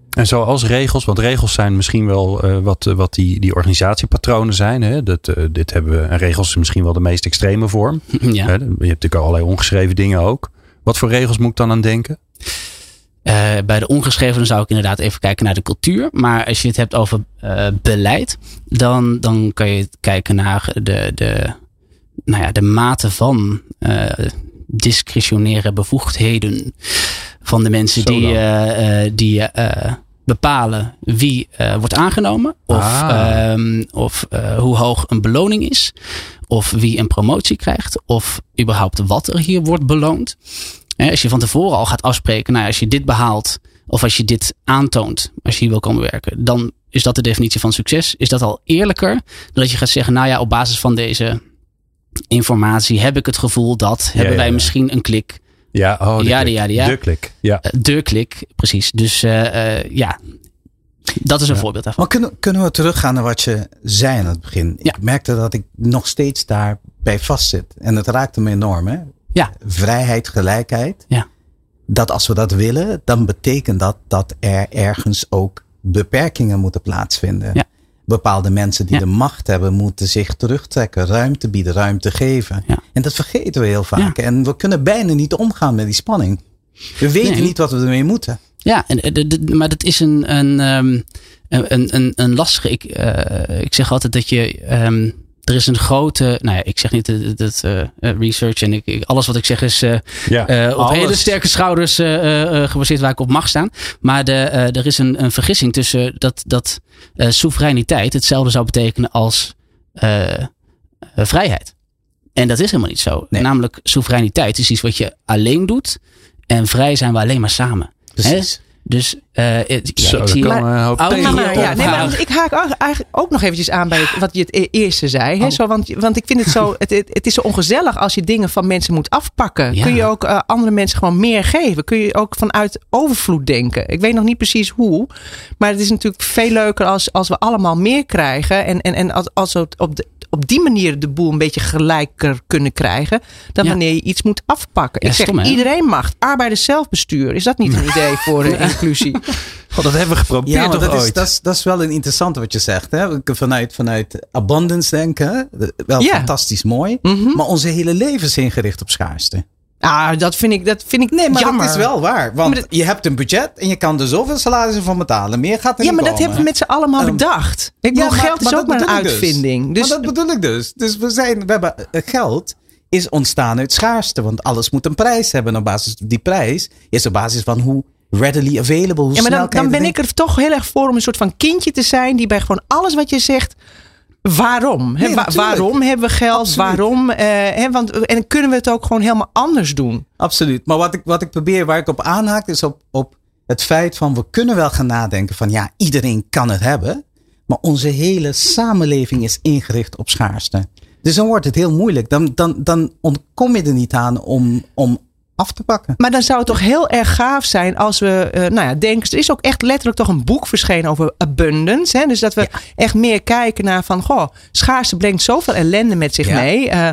[SPEAKER 1] En zoals regels, want regels zijn misschien wel uh, wat, wat die, die organisatiepatronen zijn. Hè? Dat, uh, dit hebben we, en regels is misschien wel de meest extreme vorm. Ja. Je hebt natuurlijk allerlei ongeschreven dingen ook. Wat voor regels moet ik dan aan denken?
[SPEAKER 4] Bij de ongeschreven zou ik inderdaad even kijken naar de cultuur. Maar als je het hebt over beleid, dan, dan kan je kijken naar de, de, nou ja, de mate van discretionaire bevoegdheden van de mensen Zo die, uh, die uh, bepalen wie wordt aangenomen. Of, ah. um, of hoe hoog een beloning is. Of wie een promotie krijgt. Of überhaupt wat er hier wordt beloond. als je van tevoren al gaat afspreken, nou, als je dit behaalt. Of als je dit aantoont, als je hier wil komen werken. Dan is dat de definitie van succes. Is dat al eerlijker dan dat je gaat zeggen, nou ja, op basis van deze informatie heb ik het gevoel dat ja, hebben wij ja, ja. misschien een klik.
[SPEAKER 1] Ja, oh, de,
[SPEAKER 4] ja,
[SPEAKER 1] klik.
[SPEAKER 4] ja, ja.
[SPEAKER 1] de klik. Ja.
[SPEAKER 4] Uh, de klik, precies. Dus uh, uh, ja, dat is een voorbeeld daarvan.
[SPEAKER 5] Maar kunnen, kunnen we teruggaan naar wat je zei aan het begin? Ik merkte dat ik nog steeds daarbij vastzit. En het raakte me enorm. Hè?
[SPEAKER 4] Ja.
[SPEAKER 5] Vrijheid, gelijkheid.
[SPEAKER 4] Ja.
[SPEAKER 5] Dat als we dat willen, dan betekent dat dat er ergens ook beperkingen moeten plaatsvinden.
[SPEAKER 4] Ja
[SPEAKER 5] bepaalde mensen die ja. de macht hebben, moeten zich terugtrekken, ruimte bieden, ruimte geven.
[SPEAKER 4] Ja.
[SPEAKER 5] En dat vergeten we heel vaak. Ja. En we kunnen bijna niet omgaan met die spanning. We weten nee. niet wat we ermee moeten.
[SPEAKER 4] Ja, en, de, de, maar dat is een, een, um, een, een, een lastige. Ik, uh, ik zeg altijd dat je. Um, er is een grote, nou ja, ik zeg niet dat uh, research en ik, ik, alles wat ik zeg is uh,
[SPEAKER 1] ja,
[SPEAKER 4] uh, op hele sterke schouders gebaseerd waar ik op mag staan. Maar de, er is een, een vergissing tussen dat, dat soevereiniteit hetzelfde zou betekenen als vrijheid. En dat is helemaal niet zo.
[SPEAKER 5] Nee.
[SPEAKER 4] Namelijk, soevereiniteit is iets wat je alleen doet en vrij zijn we alleen maar samen.
[SPEAKER 5] Precies.
[SPEAKER 4] Hè? Dus uh, het,
[SPEAKER 1] Zo, ja, ik zie
[SPEAKER 3] maar, maar, maar, ja, nee, maar ik haak eigenlijk ook nog eventjes aan bij wat je het eerste zei. Hè? Oh. Zo, want, want ik vind het zo, het, het, het, is zo ongezellig als je dingen van mensen moet afpakken.
[SPEAKER 4] Ja.
[SPEAKER 3] Kun je ook uh, andere mensen gewoon meer geven? Kun je ook vanuit overvloed denken? Ik weet nog niet precies hoe. Maar het is natuurlijk veel leuker als, als we allemaal meer krijgen. En, en, en als, als we op de, op die manier de boel een beetje gelijker kunnen krijgen. Dan
[SPEAKER 4] Ja.
[SPEAKER 3] wanneer je iets moet afpakken.
[SPEAKER 4] Ja,
[SPEAKER 3] ik zeg,
[SPEAKER 4] stom, hè?
[SPEAKER 3] iedereen mag. Arbeiders zelfbestuur. Is dat niet een idee voor uh, inclusie?
[SPEAKER 1] God, dat hebben we geprobeerd
[SPEAKER 5] Ja, maar dat is, dat, is, dat is wel een interessante wat je zegt. Hè? Vanuit, vanuit abundance denken. Wel
[SPEAKER 3] Ja.
[SPEAKER 5] fantastisch mooi.
[SPEAKER 3] Mhm.
[SPEAKER 5] Maar onze hele leven is ingericht op schaarste.
[SPEAKER 3] Ah, dat vind ik, dat vind ik
[SPEAKER 5] Nee, maar
[SPEAKER 3] jammer.
[SPEAKER 5] dat is wel waar. Want
[SPEAKER 3] dat-
[SPEAKER 5] je hebt een budget en je kan er zoveel salarissen van betalen. Meer gaat er
[SPEAKER 3] Ja, maar dat hebben we met z'n allemaal
[SPEAKER 5] Um,
[SPEAKER 3] bedacht. Ik
[SPEAKER 5] Ja,
[SPEAKER 3] bedoel,
[SPEAKER 5] maar-
[SPEAKER 3] geld is
[SPEAKER 5] maar
[SPEAKER 3] ook maar een
[SPEAKER 5] dus.
[SPEAKER 3] uitvinding. Dus,
[SPEAKER 5] maar dat bedoel ik dus. Dus we, zijn, we hebben eh, geld is ontstaan uit schaarste. Want alles moet een prijs hebben. En op basis van die prijs is op basis van hoe readily available, hoe
[SPEAKER 3] ja, maar dan, ben ik er toch heel erg voor om een soort van kindje te zijn. Die bij gewoon alles wat je zegt. Waarom? Wa- waarom hebben we geld?
[SPEAKER 5] Absoluut.
[SPEAKER 3] Waarom? eh, want, en dan kunnen we het ook gewoon helemaal anders doen.
[SPEAKER 5] Absoluut. Maar wat ik, wat ik probeer, waar ik op aanhaak, is op, op het feit van we kunnen wel gaan nadenken van ja, iedereen kan het hebben. Maar onze hele samenleving is ingericht op schaarste. Dus dan wordt het heel moeilijk. Dan, dan, dan ontkom je er niet aan om, om af te pakken.
[SPEAKER 3] Maar dan zou het toch heel erg gaaf zijn als we, eh, nou ja, denken. Er is ook echt letterlijk toch een boek verschenen over abundance. Hè? Dus dat we echt meer kijken naar van, goh, schaarste brengt zoveel ellende met zich
[SPEAKER 5] Ja.
[SPEAKER 3] mee. Eh,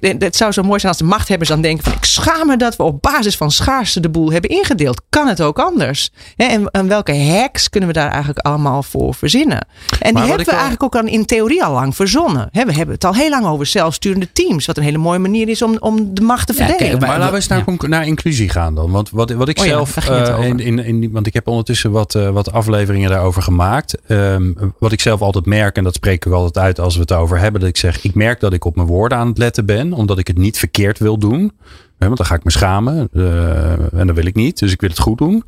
[SPEAKER 3] het, het zou zo mooi zijn als de machthebbers dan denken van, ik schaam me dat we op basis van schaarste de boel hebben ingedeeld. Kan het ook anders? Hè? En, en welke hacks kunnen we daar eigenlijk allemaal voor verzinnen? En die hebben we eigenlijk ook al in theorie al lang verzonnen. Hè, we hebben het al heel lang over zelfsturende teams. Wat een hele mooie manier is om, om de macht te
[SPEAKER 4] Ja, kijk,
[SPEAKER 3] verdelen.
[SPEAKER 4] maar-
[SPEAKER 1] Maar laten we eens naar,
[SPEAKER 4] Ja.
[SPEAKER 1] naar inclusie gaan dan. Want wat, wat ik
[SPEAKER 3] Oh
[SPEAKER 1] zelf. eh, in, in, want ik heb ondertussen wat, eh, wat afleveringen daarover gemaakt. Ehm, wat ik zelf altijd merk, en dat spreek ik altijd uit als we het over hebben. Dat ik zeg: ik merk dat ik op mijn woorden aan het letten ben. Omdat ik het niet verkeerd wil doen. Want dan ga ik me schamen. eh, en dat wil ik niet. Dus ik wil het goed doen.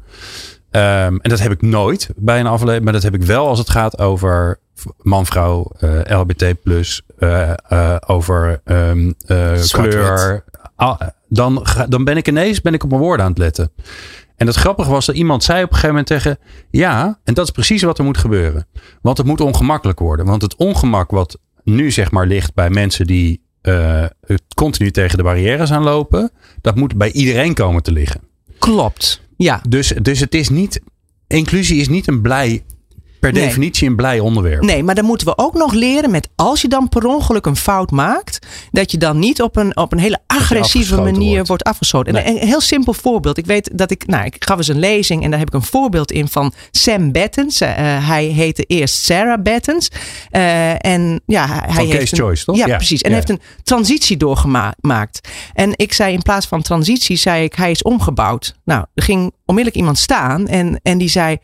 [SPEAKER 1] Ehm, en dat heb ik nooit bij een aflevering. Maar dat heb ik wel als het gaat over man, vrouw, eh, LBT, eh, eh, over ehm, eh, kleur. Ah, dan, dan ben ik ineens ben ik op mijn woorden aan het letten. En het grappige was dat iemand zei op een gegeven moment tegen. Ja, en dat is precies wat er moet gebeuren. Want het moet ongemakkelijk worden. Want het ongemak wat nu zeg maar ligt bij mensen die het continu tegen de barrières aanlopen. Dat moet bij iedereen komen te liggen.
[SPEAKER 3] Klopt. Ja.
[SPEAKER 1] Dus, dus het is niet. Inclusie is niet een blij. Per
[SPEAKER 3] Nee.
[SPEAKER 1] definitie een blij onderwerp.
[SPEAKER 3] Nee, maar dan moeten we ook nog leren met als je dan per ongeluk een fout maakt, dat je dan niet op een, op een hele agressieve manier
[SPEAKER 1] wordt.
[SPEAKER 3] wordt, afgeschoten. En. Een, heel simpel voorbeeld. Ik weet dat ik, nou, ik gaf eens een lezing en daar heb ik een voorbeeld in van Sam Bettens. Eh, hij heette eerst Sarah Bettens. Eh, en ja, hij
[SPEAKER 1] Van
[SPEAKER 3] heeft
[SPEAKER 1] Case
[SPEAKER 3] een-
[SPEAKER 1] Choice, toch?
[SPEAKER 3] Ja,
[SPEAKER 1] Ja.
[SPEAKER 3] precies. En
[SPEAKER 1] Ja.
[SPEAKER 3] heeft een transitie doorgemaakt. En ik zei in plaats van transitie, zei ik, hij is omgebouwd. Nou, er ging onmiddellijk iemand staan en, en die zei.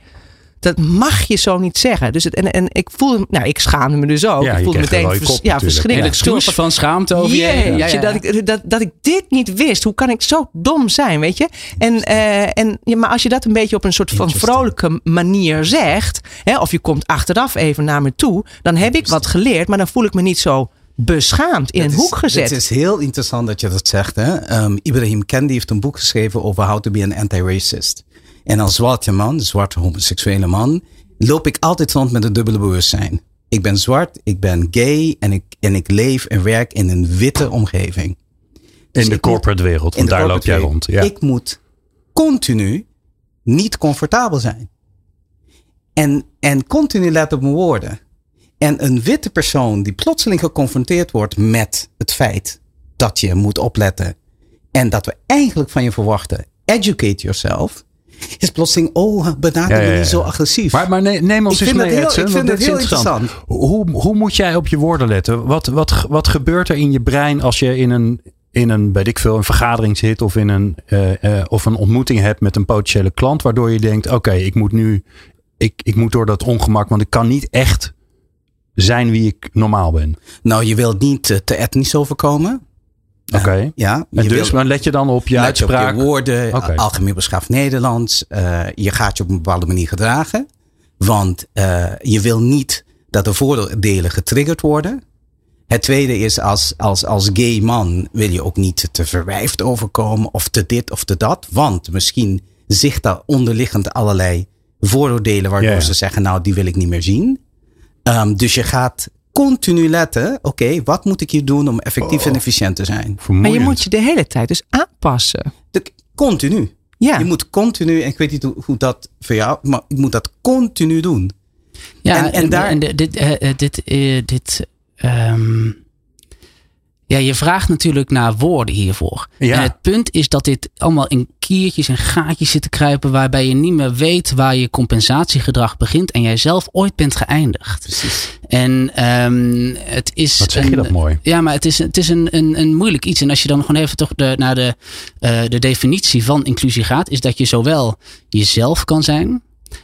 [SPEAKER 3] Dat mag je zo niet zeggen. Dus het, en, en ik voelde, nou, ik schaamde me dus ook.
[SPEAKER 1] Ja,
[SPEAKER 3] ik voelde meteen vers-
[SPEAKER 1] kop
[SPEAKER 3] ja, verschrikkelijk.
[SPEAKER 4] Van schaamte over je Ja, ja, ja.
[SPEAKER 3] Dat, ik, dat, dat ik dit niet wist. Hoe kan ik zo dom zijn, weet je? En, eh, en, ja, maar als je dat een beetje op een soort van vrolijke manier zegt. Hè, of je komt achteraf even naar me toe. Dan heb ik wat geleerd. Maar dan voel ik me niet zo beschaamd in een
[SPEAKER 5] is-
[SPEAKER 3] hoek gezet.
[SPEAKER 5] Het is heel interessant dat je dat zegt. Hè? Ehm, Ibrahim Kendi heeft een boek geschreven over how to be an anti-racist. En als zwarte man, zwarte homoseksuele man, loop ik altijd rond met een dubbele bewustzijn. Ik ben zwart, ik ben gay en ik, en ik leef en werk in een witte omgeving. Dus
[SPEAKER 1] in de corporate wereld. Want daar loop jij rond. Ja.
[SPEAKER 5] Ik moet continu niet comfortabel zijn. En, en continu letten op mijn woorden. En een witte persoon die plotseling geconfronteerd wordt met het feit dat je moet opletten. En dat we eigenlijk van je verwachten, educate yourself. Is plotseling, oh, benader
[SPEAKER 1] Ja,
[SPEAKER 5] me
[SPEAKER 1] ja, ja.
[SPEAKER 5] niet zo agressief.
[SPEAKER 1] Maar, maar nee, neem ons
[SPEAKER 5] Ik
[SPEAKER 1] eens
[SPEAKER 5] vind
[SPEAKER 1] mee,
[SPEAKER 5] heel-
[SPEAKER 1] Edson,
[SPEAKER 5] ik vind het heel
[SPEAKER 1] interessant. Hoe, hoe moet jij op je woorden letten? Wat, wat, wat gebeurt er in je brein als je in een, in een, weet ik veel, een vergadering zit of, in een, eh, eh, of een ontmoeting hebt met een potentiële klant, waardoor je denkt, oké, ik moet nu, ik, ik moet door dat ongemak, want ik kan niet echt zijn wie ik normaal ben.
[SPEAKER 5] nou, je wilt niet eh, te etnisch overkomen.
[SPEAKER 1] Oké.
[SPEAKER 5] Ja,
[SPEAKER 1] En dus, maar let je dan op je
[SPEAKER 5] op
[SPEAKER 1] uitspraak?
[SPEAKER 5] je woorden, algemeen beschaafd Nederlands. eh, je gaat je op een bepaalde manier gedragen. Want eh, je wil niet dat de voordelen getriggerd worden. Het tweede is als, als, als gay man wil je ook niet te verwijfd overkomen of te dit of te dat. Want misschien zicht daar onderliggend allerlei vooroordelen waardoor ze zeggen nou die wil ik niet meer zien. Ehm, dus je gaat continu letten, oké, wat moet ik hier doen om effectief en efficiënt te zijn?
[SPEAKER 3] maar je moet je de hele tijd dus aanpassen.
[SPEAKER 5] De, continu.
[SPEAKER 3] Ja.
[SPEAKER 5] Je moet continu, en ik weet niet hoe, hoe dat voor jou, maar ik moet dat continu doen.
[SPEAKER 4] Ja,
[SPEAKER 5] En-
[SPEAKER 4] en,
[SPEAKER 5] en daar-
[SPEAKER 4] en dit, eh, eh, dit, eh, dit ehm, ja, je vraagt natuurlijk naar woorden hiervoor.
[SPEAKER 1] Ja.
[SPEAKER 4] En het punt is dat dit allemaal in kiertjes en gaatjes zit te kruipen, waarbij je niet meer weet waar je compensatiegedrag begint en jij zelf ooit bent geëindigd.
[SPEAKER 5] Precies.
[SPEAKER 4] En ehm, het is.
[SPEAKER 1] Wat zeg je dat mooi?
[SPEAKER 4] Ja, maar het is, het is een, een, een moeilijk iets. En als je dan gewoon even toch de, naar de, eh, de definitie van inclusie gaat, is dat je zowel jezelf kan zijn,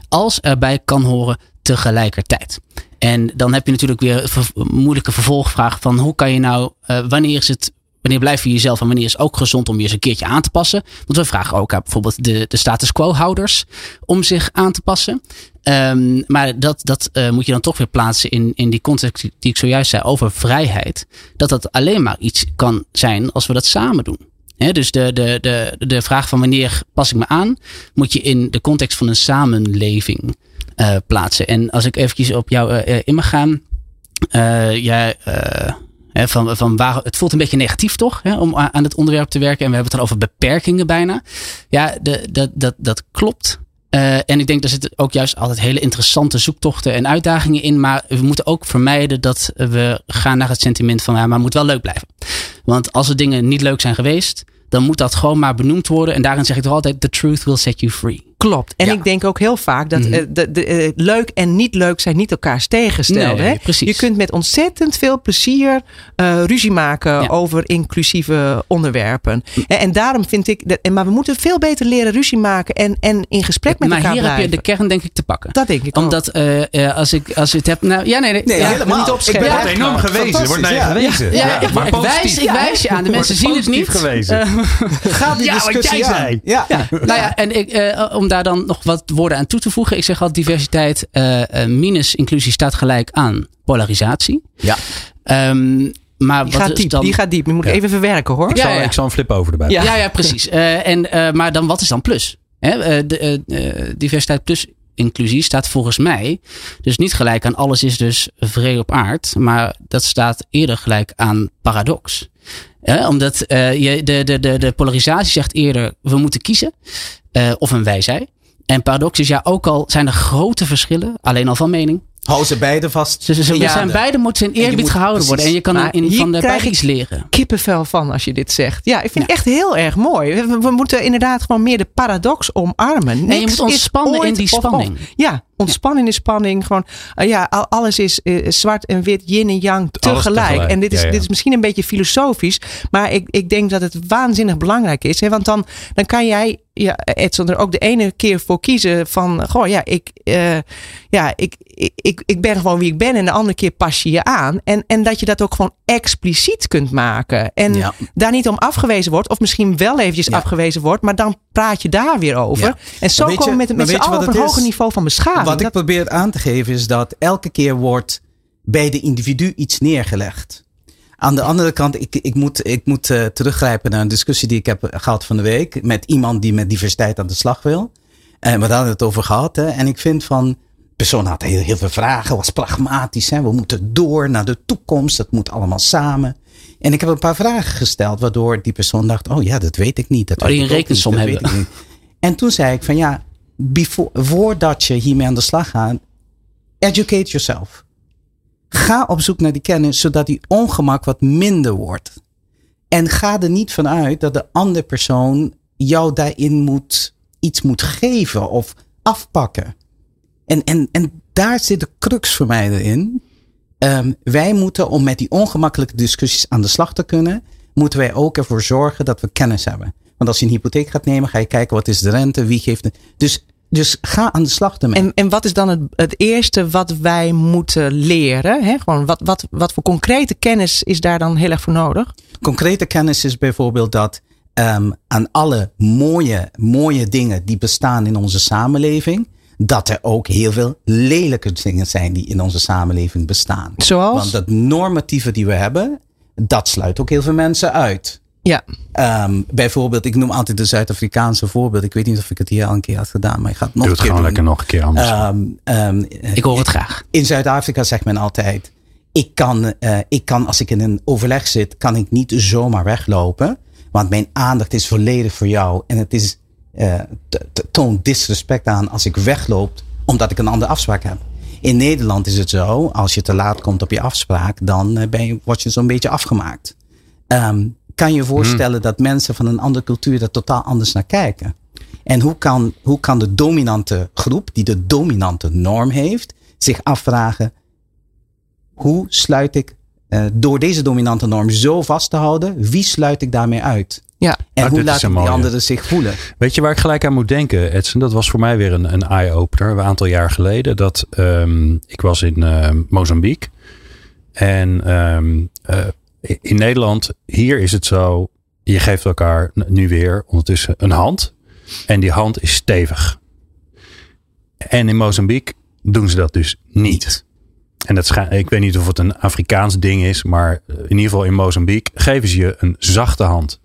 [SPEAKER 4] als erbij kan horen tegelijkertijd. En dan heb je natuurlijk weer een moeilijke vervolgvraag van hoe kan je nou, eh, wanneer is het, wanneer blijf je jezelf en wanneer is het ook gezond om je eens een keertje aan te passen? Want we vragen ook aan bijvoorbeeld de, de status quo houders om zich aan te passen. Ehm, maar dat, dat eh, moet je dan toch weer plaatsen in, in die context die ik zojuist zei over vrijheid. Dat dat alleen maar iets kan zijn als we dat samen doen. Dus de, de, de, de vraag van wanneer pas ik me aan, moet je in de context van een samenleving eh, plaatsen. En als ik eventjes op jou eh, in mag gaan. jij, van, van waar, het voelt een beetje negatief toch? Hè, om aan het onderwerp te werken. En we hebben het dan over beperkingen bijna. Ja, de, dat, dat, dat klopt. Eh, en ik denk daar zitten ook juist altijd hele interessante zoektochten en uitdagingen in. Maar we moeten ook vermijden dat we gaan naar het sentiment van ja, maar het moet wel leuk blijven. Want als er dingen niet leuk zijn geweest, dan moet dat gewoon maar benoemd worden. En daarin zeg ik toch altijd: the truth will set you free.
[SPEAKER 3] Klopt. En
[SPEAKER 5] Ja.
[SPEAKER 3] ik denk ook heel vaak dat
[SPEAKER 4] Mhm.
[SPEAKER 3] eh, de, de, eh, leuk en niet leuk zijn niet elkaars tegengesteld.
[SPEAKER 4] Nee,
[SPEAKER 3] hè?
[SPEAKER 4] precies.
[SPEAKER 3] Je kunt met ontzettend veel plezier eh, ruzie maken
[SPEAKER 4] Ja.
[SPEAKER 3] over inclusieve onderwerpen. En, en daarom vind ik, dat, maar we moeten veel beter leren ruzie maken en, en in gesprek met
[SPEAKER 4] maar
[SPEAKER 3] elkaar
[SPEAKER 4] hier heb
[SPEAKER 3] blijven.
[SPEAKER 4] je de kern denk ik te pakken.
[SPEAKER 3] Dat denk ik ook.
[SPEAKER 4] Omdat als, ik, als je het hebt. Nou, ja, nee, nee.
[SPEAKER 5] Nee,
[SPEAKER 4] ja,
[SPEAKER 5] helemaal.
[SPEAKER 3] niet opscherpen.
[SPEAKER 5] Ik ben
[SPEAKER 3] Ja,
[SPEAKER 5] echt
[SPEAKER 1] enorm
[SPEAKER 5] maar
[SPEAKER 1] gewezen. Er wordt naar je gewezen.
[SPEAKER 4] Ja, ik,
[SPEAKER 1] maar
[SPEAKER 4] ik wijs, ik wijs je aan. De mensen zien het niet.
[SPEAKER 1] gewezen.
[SPEAKER 4] Eh,
[SPEAKER 5] Ga die discussie aan.
[SPEAKER 1] zei.
[SPEAKER 5] Ja.
[SPEAKER 4] Nou ja, en ik, eh, om daar dan nog wat woorden aan toe te voegen. Ik zeg al, diversiteit eh, eh, minus inclusie staat gelijk aan polarisatie.
[SPEAKER 5] Ja.
[SPEAKER 4] Ehm, maar
[SPEAKER 3] die
[SPEAKER 4] wat
[SPEAKER 3] gaat diep,
[SPEAKER 4] dan...
[SPEAKER 3] die gaat diep. Je moet
[SPEAKER 1] Ja.
[SPEAKER 3] even verwerken hoor.
[SPEAKER 1] Ik,
[SPEAKER 4] Ja,
[SPEAKER 1] zal,
[SPEAKER 4] ja.
[SPEAKER 1] ik zal een flip over erbij.
[SPEAKER 3] Ja.
[SPEAKER 4] Ja, ja, precies. Eh, en, eh, maar dan, wat is dan plus? Hè, eh, de, diversiteit plus inclusie staat volgens mij dus niet gelijk aan alles is dus vrede op aard. Maar dat staat eerder gelijk aan paradox. Eh, omdat eh, je, de, de, de, de polarisatie zegt eerder we moeten kiezen. eh, of een wij zij. En paradox is ja ook al zijn er grote verschillen. Alleen al van mening.
[SPEAKER 5] Hou ze beide vast.
[SPEAKER 4] Ze, ze, ze
[SPEAKER 5] Ja,
[SPEAKER 4] zijn
[SPEAKER 5] de-
[SPEAKER 4] beide moeten in eerbied
[SPEAKER 5] moet-
[SPEAKER 4] gehouden
[SPEAKER 5] precies.
[SPEAKER 4] worden. En je kan
[SPEAKER 3] Maar
[SPEAKER 4] in,
[SPEAKER 3] hier
[SPEAKER 4] van de
[SPEAKER 3] krijg
[SPEAKER 4] iets leren.
[SPEAKER 3] kippenvel van als je dit zegt. Ja, ik vind het echt heel erg mooi. We, we moeten inderdaad gewoon meer de paradox omarmen.
[SPEAKER 4] En je
[SPEAKER 3] Niks
[SPEAKER 4] moet ontspannen in die
[SPEAKER 3] of of.
[SPEAKER 4] spanning.
[SPEAKER 3] Ja, ontspannen in de spanning. Gewoon, eh, ja, al- alles is eh, zwart en wit, yin en yang tegelijk.
[SPEAKER 1] tegelijk.
[SPEAKER 3] En dit is,
[SPEAKER 1] Ja, ja.
[SPEAKER 3] dit is misschien een beetje filosofisch. Maar ik, ik denk dat het waanzinnig belangrijk is. Hè? Want dan, dan kan jij, ja, Edson, er ook de ene keer voor kiezen van... Goh, ja, ik, eh, ja ik, ik, ik, ik ben gewoon wie ik ben. En de andere keer pas je je aan. En, en dat je dat ook gewoon expliciet kunt maken. En
[SPEAKER 5] Ja.
[SPEAKER 3] daar niet om afgewezen wordt. Of misschien wel eventjes afgewezen wordt. Maar dan praat je daar weer over.
[SPEAKER 5] Ja.
[SPEAKER 3] En zo komen we met, met z'n allen op een
[SPEAKER 5] het
[SPEAKER 3] hoger niveau van beschaving.
[SPEAKER 5] Wat ik probeer aan te geven is dat elke keer wordt bij de individu iets neergelegd. Aan de andere kant, ik, ik moet, ik moet eh, teruggrijpen naar een discussie die ik heb gehad van de week. Met iemand die met diversiteit aan de slag wil. En we hadden het over gehad. Hè. En ik vind van, de persoon had heel, heel veel vragen, was pragmatisch. Hè. We moeten door naar de toekomst, dat moet allemaal samen. En ik heb een paar vragen gesteld, waardoor die persoon dacht, oh ja, dat weet ik niet. Dat
[SPEAKER 4] Oh, die een
[SPEAKER 5] niet,
[SPEAKER 4] rekensom
[SPEAKER 5] dat
[SPEAKER 4] hebben.
[SPEAKER 5] niet. En toen zei ik van ja, before, voordat je hiermee aan de slag gaat, educate yourself. Ga op zoek naar die kennis, zodat die ongemak wat minder wordt. En ga er niet vanuit dat de andere persoon jou daarin moet, iets moet geven of afpakken. En, en, en daar zit de crux voor mij erin. Ehm, wij moeten, om met die ongemakkelijke discussies aan de slag te kunnen, moeten wij ook ervoor zorgen dat we kennis hebben. Want als je een hypotheek gaat nemen, ga je kijken wat is de rente, wie geeft het. Dus, dus ga aan de slag ermee.
[SPEAKER 3] En, en wat is dan het, het eerste wat wij moeten leren? Hè? Gewoon wat, wat, wat voor concrete kennis is daar dan heel erg voor nodig?
[SPEAKER 5] Concrete kennis is bijvoorbeeld dat ehm, aan alle mooie, mooie dingen die bestaan in onze samenleving, dat er ook heel veel lelijke dingen zijn die in onze samenleving bestaan.
[SPEAKER 3] Zoals?
[SPEAKER 5] Want dat normatieve die we hebben, dat sluit ook heel veel mensen uit.
[SPEAKER 3] Ja,
[SPEAKER 5] Ehm, bijvoorbeeld, ik noem altijd de Zuid-Afrikaanse voorbeeld. Ik weet niet of ik het hier al een keer had gedaan, maar ik ga het nog
[SPEAKER 1] Doe
[SPEAKER 5] een
[SPEAKER 1] het
[SPEAKER 5] keer
[SPEAKER 1] gewoon
[SPEAKER 5] doen.
[SPEAKER 1] lekker nog een keer anders.
[SPEAKER 5] Ehm, ehm,
[SPEAKER 4] Ik hoor het graag.
[SPEAKER 5] in Zuid-Afrika zegt men altijd: ik kan, eh, ik kan, als ik in een overleg zit, kan ik niet zomaar weglopen. Want mijn aandacht is volledig voor jou. En het is, eh, t- t- toont disrespect aan als ik wegloop, omdat ik een andere afspraak heb. In Nederland is het zo, als je te laat komt op je afspraak, dan eh, ben je, word je zo'n beetje afgemaakt. Ehm, kan je je voorstellen dat mensen van een andere cultuur er totaal anders naar kijken? En hoe kan, hoe kan de dominante groep, die de dominante norm heeft, zich afvragen: hoe sluit ik, eh, door deze dominante norm zo vast te houden, wie sluit ik daarmee uit?
[SPEAKER 3] Ja.
[SPEAKER 5] En
[SPEAKER 1] Nou,
[SPEAKER 5] hoe ik die anderen zich voelen?
[SPEAKER 1] Weet je waar ik gelijk aan moet denken, Edson? Dat was voor mij weer een, een eye-opener een aantal jaar geleden. Dat ehm, ik was in ehm, Mozambique. En ehm, eh, in Nederland, hier is het zo. Je geeft elkaar nu weer ondertussen een hand. En die hand is stevig. En in Mozambique doen ze dat dus niet. En dat ik weet niet of het een Afrikaans ding is, maar in ieder geval in Mozambique geven ze je een zachte hand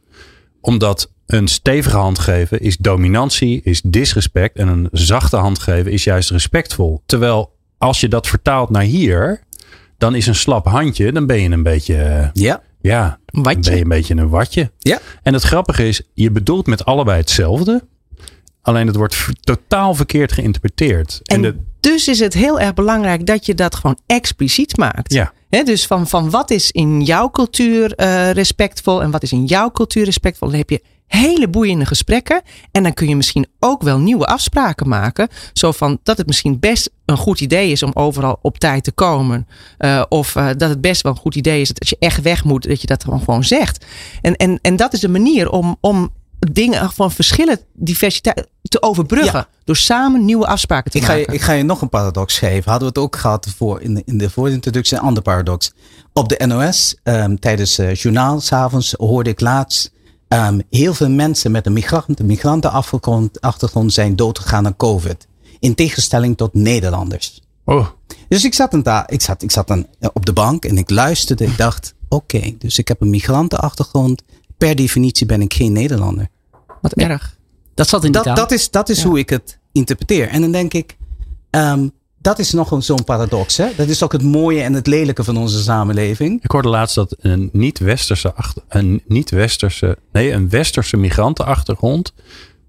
[SPEAKER 1] omdat een stevige hand geven is dominantie, is disrespect. En een zachte hand geven is juist respectvol. Terwijl als je dat vertaalt naar hier, dan is een slap handje, dan ben je een beetje, eh,
[SPEAKER 5] Ja.
[SPEAKER 1] ja, dan
[SPEAKER 3] Watje.
[SPEAKER 1] ben je een beetje een watje.
[SPEAKER 5] Ja.
[SPEAKER 1] En het grappige is, je bedoelt met allebei hetzelfde. Alleen het wordt totaal verkeerd geïnterpreteerd. En,
[SPEAKER 3] En
[SPEAKER 1] de,
[SPEAKER 3] dus is het heel erg belangrijk dat je dat gewoon expliciet maakt.
[SPEAKER 1] ja,
[SPEAKER 3] Dus van, van wat is in jouw cultuur eh, respectvol en wat is in jouw cultuur respectvol. Dan heb je hele boeiende gesprekken. En dan kun je misschien ook wel nieuwe afspraken maken. Zo van dat het misschien best een goed idee is om overal op tijd te komen. Eh, of eh, dat het best wel een goed idee is dat je echt weg moet, dat je dat gewoon, gewoon zegt. En, en, en dat is de manier om, om dingen van verschillen, diversiteit te overbruggen.
[SPEAKER 5] Ja.
[SPEAKER 3] Door samen nieuwe afspraken te
[SPEAKER 5] Ik ga, je, ik ga je nog een paradox geven. Hadden we het ook gehad voor in, de, in de voorintroductie, een ander paradox. Op de NOS, ehm, tijdens het journaal, s'avonds, hoorde ik laatst. ehm, heel veel mensen met een migrant, migrantenachtergrond achtergrond zijn doodgegaan aan COVID. In tegenstelling tot Nederlanders.
[SPEAKER 1] oh,
[SPEAKER 5] Dus ik zat, een ik zat, ik zat dan op de bank en ik luisterde. Ik dacht, oké, dus ik heb een migrantenachtergrond. Per definitie ben ik geen Nederlander.
[SPEAKER 3] Wat erg.
[SPEAKER 4] Dat zat in
[SPEAKER 5] Dat,
[SPEAKER 4] taal.
[SPEAKER 5] dat is, dat is
[SPEAKER 3] Ja.
[SPEAKER 5] hoe ik het interpreteer. En dan denk ik, ehm, dat is nog zo'n paradox. Hè? Dat is ook het mooie en het lelijke van onze samenleving.
[SPEAKER 1] ik hoorde laatst dat een niet-westerse, achter, een niet-westerse, nee, een westerse migrantenachtergrond.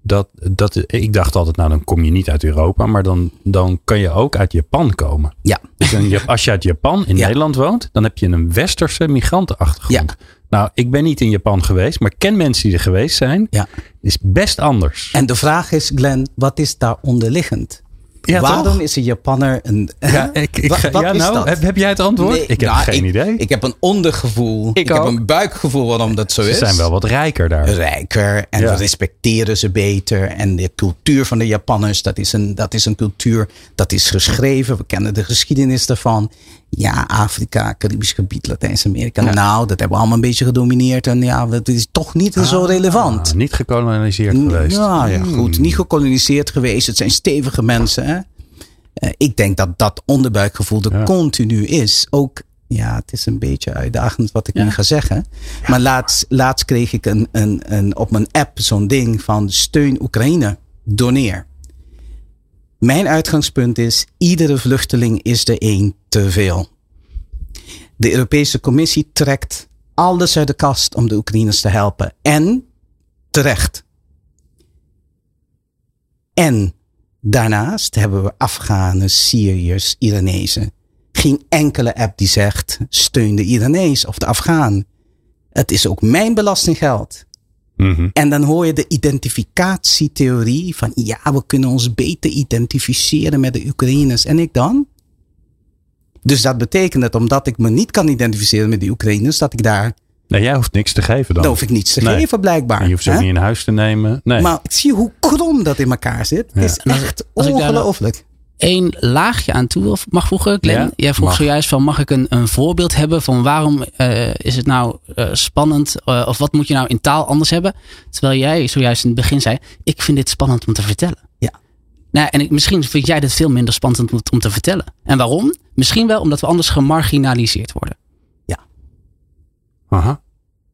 [SPEAKER 1] Dat, dat, ik dacht altijd, nou dan kom je niet uit Europa, maar dan, dan kan je ook uit Japan komen.
[SPEAKER 5] Ja,
[SPEAKER 1] Dus als je uit Japan in
[SPEAKER 5] Ja.
[SPEAKER 1] Nederland woont, dan heb je een westerse migrantenachtergrond. Nou, ik ben niet in Japan geweest, maar ken mensen die er geweest zijn.
[SPEAKER 5] ja.
[SPEAKER 1] is best anders.
[SPEAKER 5] En de vraag is, Glenn, wat is daar onderliggend?
[SPEAKER 1] Ja,
[SPEAKER 5] Waarom
[SPEAKER 1] toch?
[SPEAKER 5] is een Japanner een...
[SPEAKER 1] Ja, ik, ik,
[SPEAKER 5] Wat- wat
[SPEAKER 1] ja nou,
[SPEAKER 5] dat?
[SPEAKER 1] heb, heb jij het antwoord?
[SPEAKER 5] Nee,
[SPEAKER 1] ik heb
[SPEAKER 5] nou,
[SPEAKER 1] geen idee.
[SPEAKER 5] Ik heb een ondergevoel. Ik, heb
[SPEAKER 3] ook.
[SPEAKER 5] een buikgevoel waarom dat zo
[SPEAKER 1] Ze
[SPEAKER 5] is.
[SPEAKER 1] zijn wel wat rijker daar.
[SPEAKER 5] rijker en
[SPEAKER 1] Ja.
[SPEAKER 5] respecteren ze beter. En de cultuur van de Japanners, dat is, een, dat is een cultuur dat is geschreven. We kennen de geschiedenis daarvan. Ja, Afrika, Caribisch gebied, Latijns-Amerika. Nou, dat hebben we allemaal een beetje gedomineerd. En ja, het is toch niet zo relevant.
[SPEAKER 1] Ah, niet gekoloniseerd geweest.
[SPEAKER 5] Ja, ja,
[SPEAKER 1] Hmm.
[SPEAKER 5] goed. Niet gekoloniseerd geweest. Het zijn stevige mensen. Hè? Eh, ik denk dat dat onderbuikgevoel er
[SPEAKER 1] Ja.
[SPEAKER 5] continu is. Ook, ja, het is een beetje uitdagend wat ik nu ga zeggen. Maar laatst, laatst kreeg ik een, een, een, op mijn app zo'n ding van steun Oekraïne, doneer. Mijn uitgangspunt is, iedere vluchteling is er één te veel. De Europese Commissie trekt alles uit de kast om de Oekraïners te helpen. En terecht. En daarnaast hebben we Afghanen, Syriërs, Iranezen. Geen enkele app die zegt steun de Iranees of de Afghaan. Het is ook mijn belastinggeld.
[SPEAKER 1] Mhm.
[SPEAKER 5] En dan hoor je de identificatietheorie van ja, we kunnen ons beter identificeren met de Oekraïners. En ik dan? Dus dat betekent dat omdat ik me niet kan identificeren met die Oekraïners, dat ik daar,
[SPEAKER 1] Nee, jij hoeft niks te geven dan.
[SPEAKER 5] dan hoef ik niets te
[SPEAKER 1] Nee.
[SPEAKER 5] geven blijkbaar.
[SPEAKER 1] En je hoeft ze ook niet in huis te nemen. Nee.
[SPEAKER 5] Maar zie je hoe krom dat in elkaar zit?
[SPEAKER 1] Ja.
[SPEAKER 5] Het is echt
[SPEAKER 4] als nou-
[SPEAKER 5] ongelooflijk.
[SPEAKER 4] Eén laagje aan toe of mag voegen, Glenn.
[SPEAKER 1] Ja,
[SPEAKER 4] Jij vroeg
[SPEAKER 1] mag.
[SPEAKER 4] zojuist van mag ik een, een voorbeeld hebben van waarom eh, is het nou eh, spannend eh, of wat moet je nou in taal anders hebben? Terwijl jij zojuist in het begin zei, ik vind dit spannend om te vertellen.
[SPEAKER 5] Ja.
[SPEAKER 4] Nou, en ik, misschien vind jij dit veel minder spannend om, om te vertellen. En waarom? Misschien wel omdat we anders gemarginaliseerd worden.
[SPEAKER 1] Aha.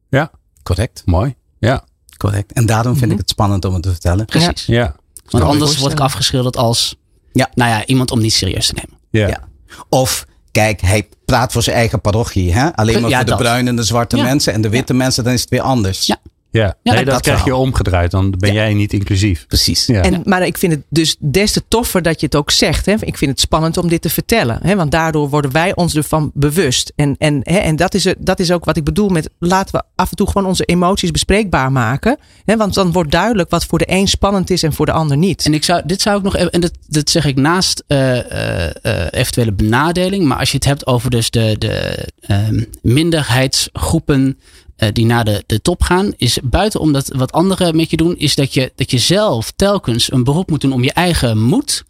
[SPEAKER 1] Ja,
[SPEAKER 5] Correct,
[SPEAKER 1] mooi. Ja,
[SPEAKER 5] correct. En daarom vind
[SPEAKER 3] Mhm.
[SPEAKER 5] ik het spannend om het te vertellen.
[SPEAKER 4] Precies.
[SPEAKER 1] ja.
[SPEAKER 4] Want
[SPEAKER 1] Snap ik.
[SPEAKER 4] anders word ik afgeschilderd als
[SPEAKER 5] Ja.
[SPEAKER 4] nou ja, iemand om niet serieus te nemen.
[SPEAKER 1] Ja.
[SPEAKER 5] Ja. Of, kijk, hij praat voor zijn eigen parochie. Hè? Alleen maar
[SPEAKER 4] Ja,
[SPEAKER 5] voor de
[SPEAKER 4] dat.
[SPEAKER 5] bruine en de zwarte
[SPEAKER 4] Ja.
[SPEAKER 5] mensen. En de witte mensen, dan is het weer anders.
[SPEAKER 4] Ja.
[SPEAKER 1] Ja,
[SPEAKER 4] Ja,
[SPEAKER 1] nee, dat,
[SPEAKER 5] dat
[SPEAKER 1] krijg je omgedraaid. Dan ben jij niet inclusief.
[SPEAKER 5] Precies.
[SPEAKER 1] Ja.
[SPEAKER 3] En, maar ik vind het dus des te toffer dat je het ook zegt. Hè? Ik vind het spannend om dit te vertellen. Hè? Want daardoor worden wij ons ervan bewust. En, en, hè? en dat, is, er- dat is ook wat ik bedoel met laten we af en toe gewoon onze emoties bespreekbaar maken. Hè? Want dan wordt duidelijk wat voor de een spannend is en voor de ander niet.
[SPEAKER 4] En ik zou, dit zou ik nog even, en dat, dat zeg ik naast eh, eh, eh, eventuele benadeling, maar als je het hebt over dus de, de ehm, minderheidsgroepen eh, die naar de, de top gaan, is buiten omdat wat anderen met je doen, is dat je, dat je zelf telkens een beroep moet doen om je eigen moed.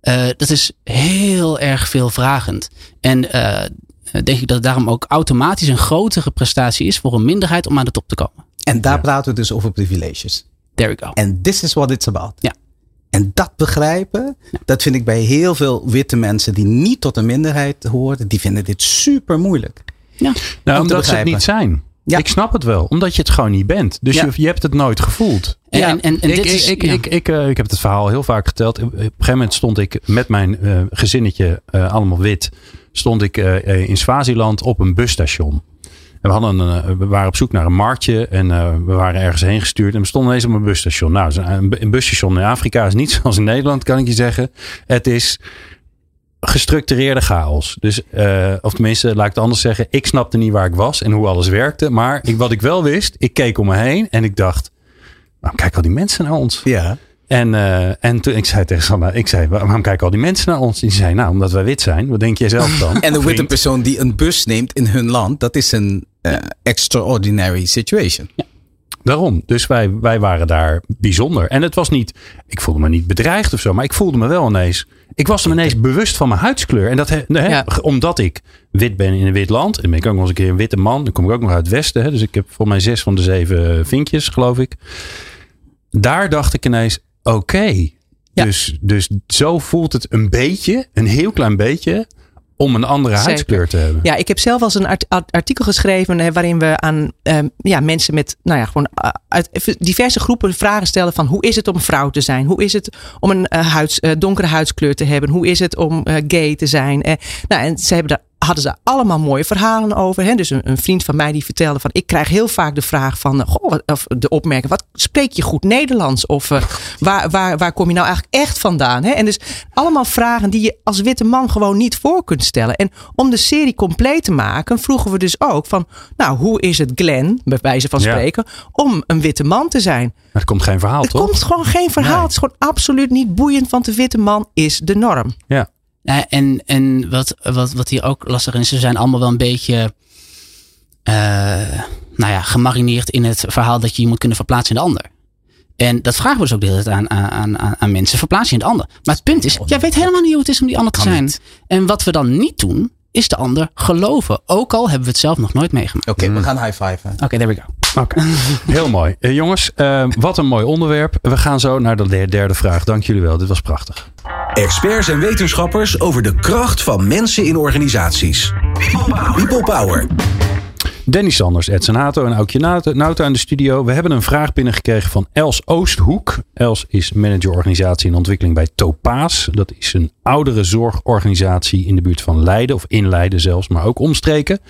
[SPEAKER 4] Eh, dat is heel erg veelvragend. En eh, denk ik dat het daarom ook automatisch een grotere prestatie is voor een minderheid om aan de top te komen.
[SPEAKER 5] En daar praten we dus over privileges.
[SPEAKER 4] There we go.
[SPEAKER 5] En this is what it's about.
[SPEAKER 4] Ja.
[SPEAKER 5] En dat begrijpen, dat vind ik bij heel veel witte mensen die niet tot een minderheid horen, die vinden dit super moeilijk.
[SPEAKER 1] Nou,
[SPEAKER 5] te
[SPEAKER 1] omdat ze het niet zijn.
[SPEAKER 5] Ja.
[SPEAKER 1] Ik snap het wel. Omdat je het gewoon niet bent. Dus
[SPEAKER 5] Ja.
[SPEAKER 1] je, je hebt het nooit gevoeld.
[SPEAKER 4] En,
[SPEAKER 5] Ja.
[SPEAKER 4] en, en, en
[SPEAKER 1] ik,
[SPEAKER 4] dit
[SPEAKER 1] ik,
[SPEAKER 4] is,
[SPEAKER 1] ik,
[SPEAKER 4] ja.
[SPEAKER 1] ik, ik, eh, ik heb het verhaal heel vaak geteld. Op een gegeven moment stond ik met mijn eh, gezinnetje, eh, allemaal wit, stond ik in Swaziland op een busstation. En we, hadden een, we waren op zoek naar een marktje en eh, we waren ergens heen gestuurd. En we stonden ineens op een busstation. Nou, een busstation in Afrika is niet zoals in Nederland, kan ik je zeggen. Het is gestructureerde chaos. Dus, eh, of tenminste, laat ik het anders zeggen. Ik snapte niet waar ik was en hoe alles werkte. Maar ik, wat ik wel wist, ik keek om me heen en ik dacht... Waarom kijken al die mensen naar ons?
[SPEAKER 5] Ja.
[SPEAKER 1] En, eh, en toen ik zei tegen Sanna, ik zei, waarom kijken al die mensen naar ons? Die zei, nou, omdat wij wit zijn. Wat denk jij zelf dan?
[SPEAKER 5] En een witte persoon die een bus neemt in hun land, dat is een eh, extraordinary situation.
[SPEAKER 1] Daarom. Dus wij, wij waren daar bijzonder. En het was niet, ik voelde me niet bedreigd of zo, maar ik voelde me wel ineens. Ik was me ineens bewust van mijn huidskleur. En dat he- hè,
[SPEAKER 3] Ja.
[SPEAKER 1] omdat ik wit ben in een wit land. En ben ik ook nog eens een keer een witte man. Dan kom ik ook nog uit het westen. Hè, dus ik heb voor mij zes van de zeven vinkjes, geloof ik. Daar dacht ik ineens, oké.
[SPEAKER 3] Ja.
[SPEAKER 1] Dus, dus zo voelt het een beetje, een heel klein beetje, om een andere
[SPEAKER 3] Zeker.
[SPEAKER 1] huidskleur te hebben.
[SPEAKER 3] Ja, ik heb zelf als een art- art- artikel geschreven hè, waarin we aan ehm, ja, mensen met nou ja, gewoon, uh, uit diverse groepen vragen stellen van hoe is het om vrouw te zijn? Hoe is het om een eh, huids, eh, donkere huidskleur te hebben? Hoe is het om eh, gay te zijn? Eh, nou, en ze hebben daar hadden ze allemaal mooie verhalen over. Hè? Dus een, een vriend van mij die vertelde van ik krijg heel vaak de vraag van eh, goh, wat- of de opmerking, wat spreek je goed Nederlands? Of eh, waar, waar, waar kom je nou eigenlijk echt vandaan? Hè? En dus allemaal vragen die je als witte man gewoon niet voor kunt stellen. En om de serie compleet te maken, vroegen we dus ook van, nou, hoe is het Glenn, bij wijze van
[SPEAKER 1] Ja.
[SPEAKER 3] spreken, om een witte man te zijn?
[SPEAKER 1] Maar er komt geen verhaal,
[SPEAKER 3] Het
[SPEAKER 1] toch?
[SPEAKER 3] komt gewoon geen verhaal.
[SPEAKER 1] Nee.
[SPEAKER 3] Het is gewoon absoluut niet boeiend, want de witte man is de norm.
[SPEAKER 1] Ja.
[SPEAKER 4] Nou, en en wat, wat, wat hier ook lastig is, ze zijn allemaal wel een beetje eh, nou ja, gemarineerd in het verhaal dat je je moet kunnen verplaatsen in de ander. En dat vragen we dus ook de hele tijd aan, aan, aan, aan mensen. Verplaats je in de ander. Maar het punt is, jij weet helemaal niet hoe het is om die ander te zijn.
[SPEAKER 5] niet.
[SPEAKER 4] En wat we dan niet doen, is de ander geloven. Ook al hebben we het zelf nog nooit meegemaakt.
[SPEAKER 5] Oké, we gaan high fiven.
[SPEAKER 4] Oké, there we go.
[SPEAKER 1] Oké, heel mooi. Eh, jongens, eh, wat een mooi onderwerp. We gaan zo naar de- derde vraag. Dank jullie wel, dit was prachtig.
[SPEAKER 2] Experts en wetenschappers over de kracht van mensen in organisaties. People Power.
[SPEAKER 1] Danny Sanders, Edson Hato en Aukje Nauta in de studio. We hebben een vraag binnengekregen van Els Oosthoek. Els is manager organisatie en ontwikkeling bij Topaas. Dat is een oudere zorgorganisatie in de buurt van Leiden. Of in Leiden zelfs, maar ook omstreken.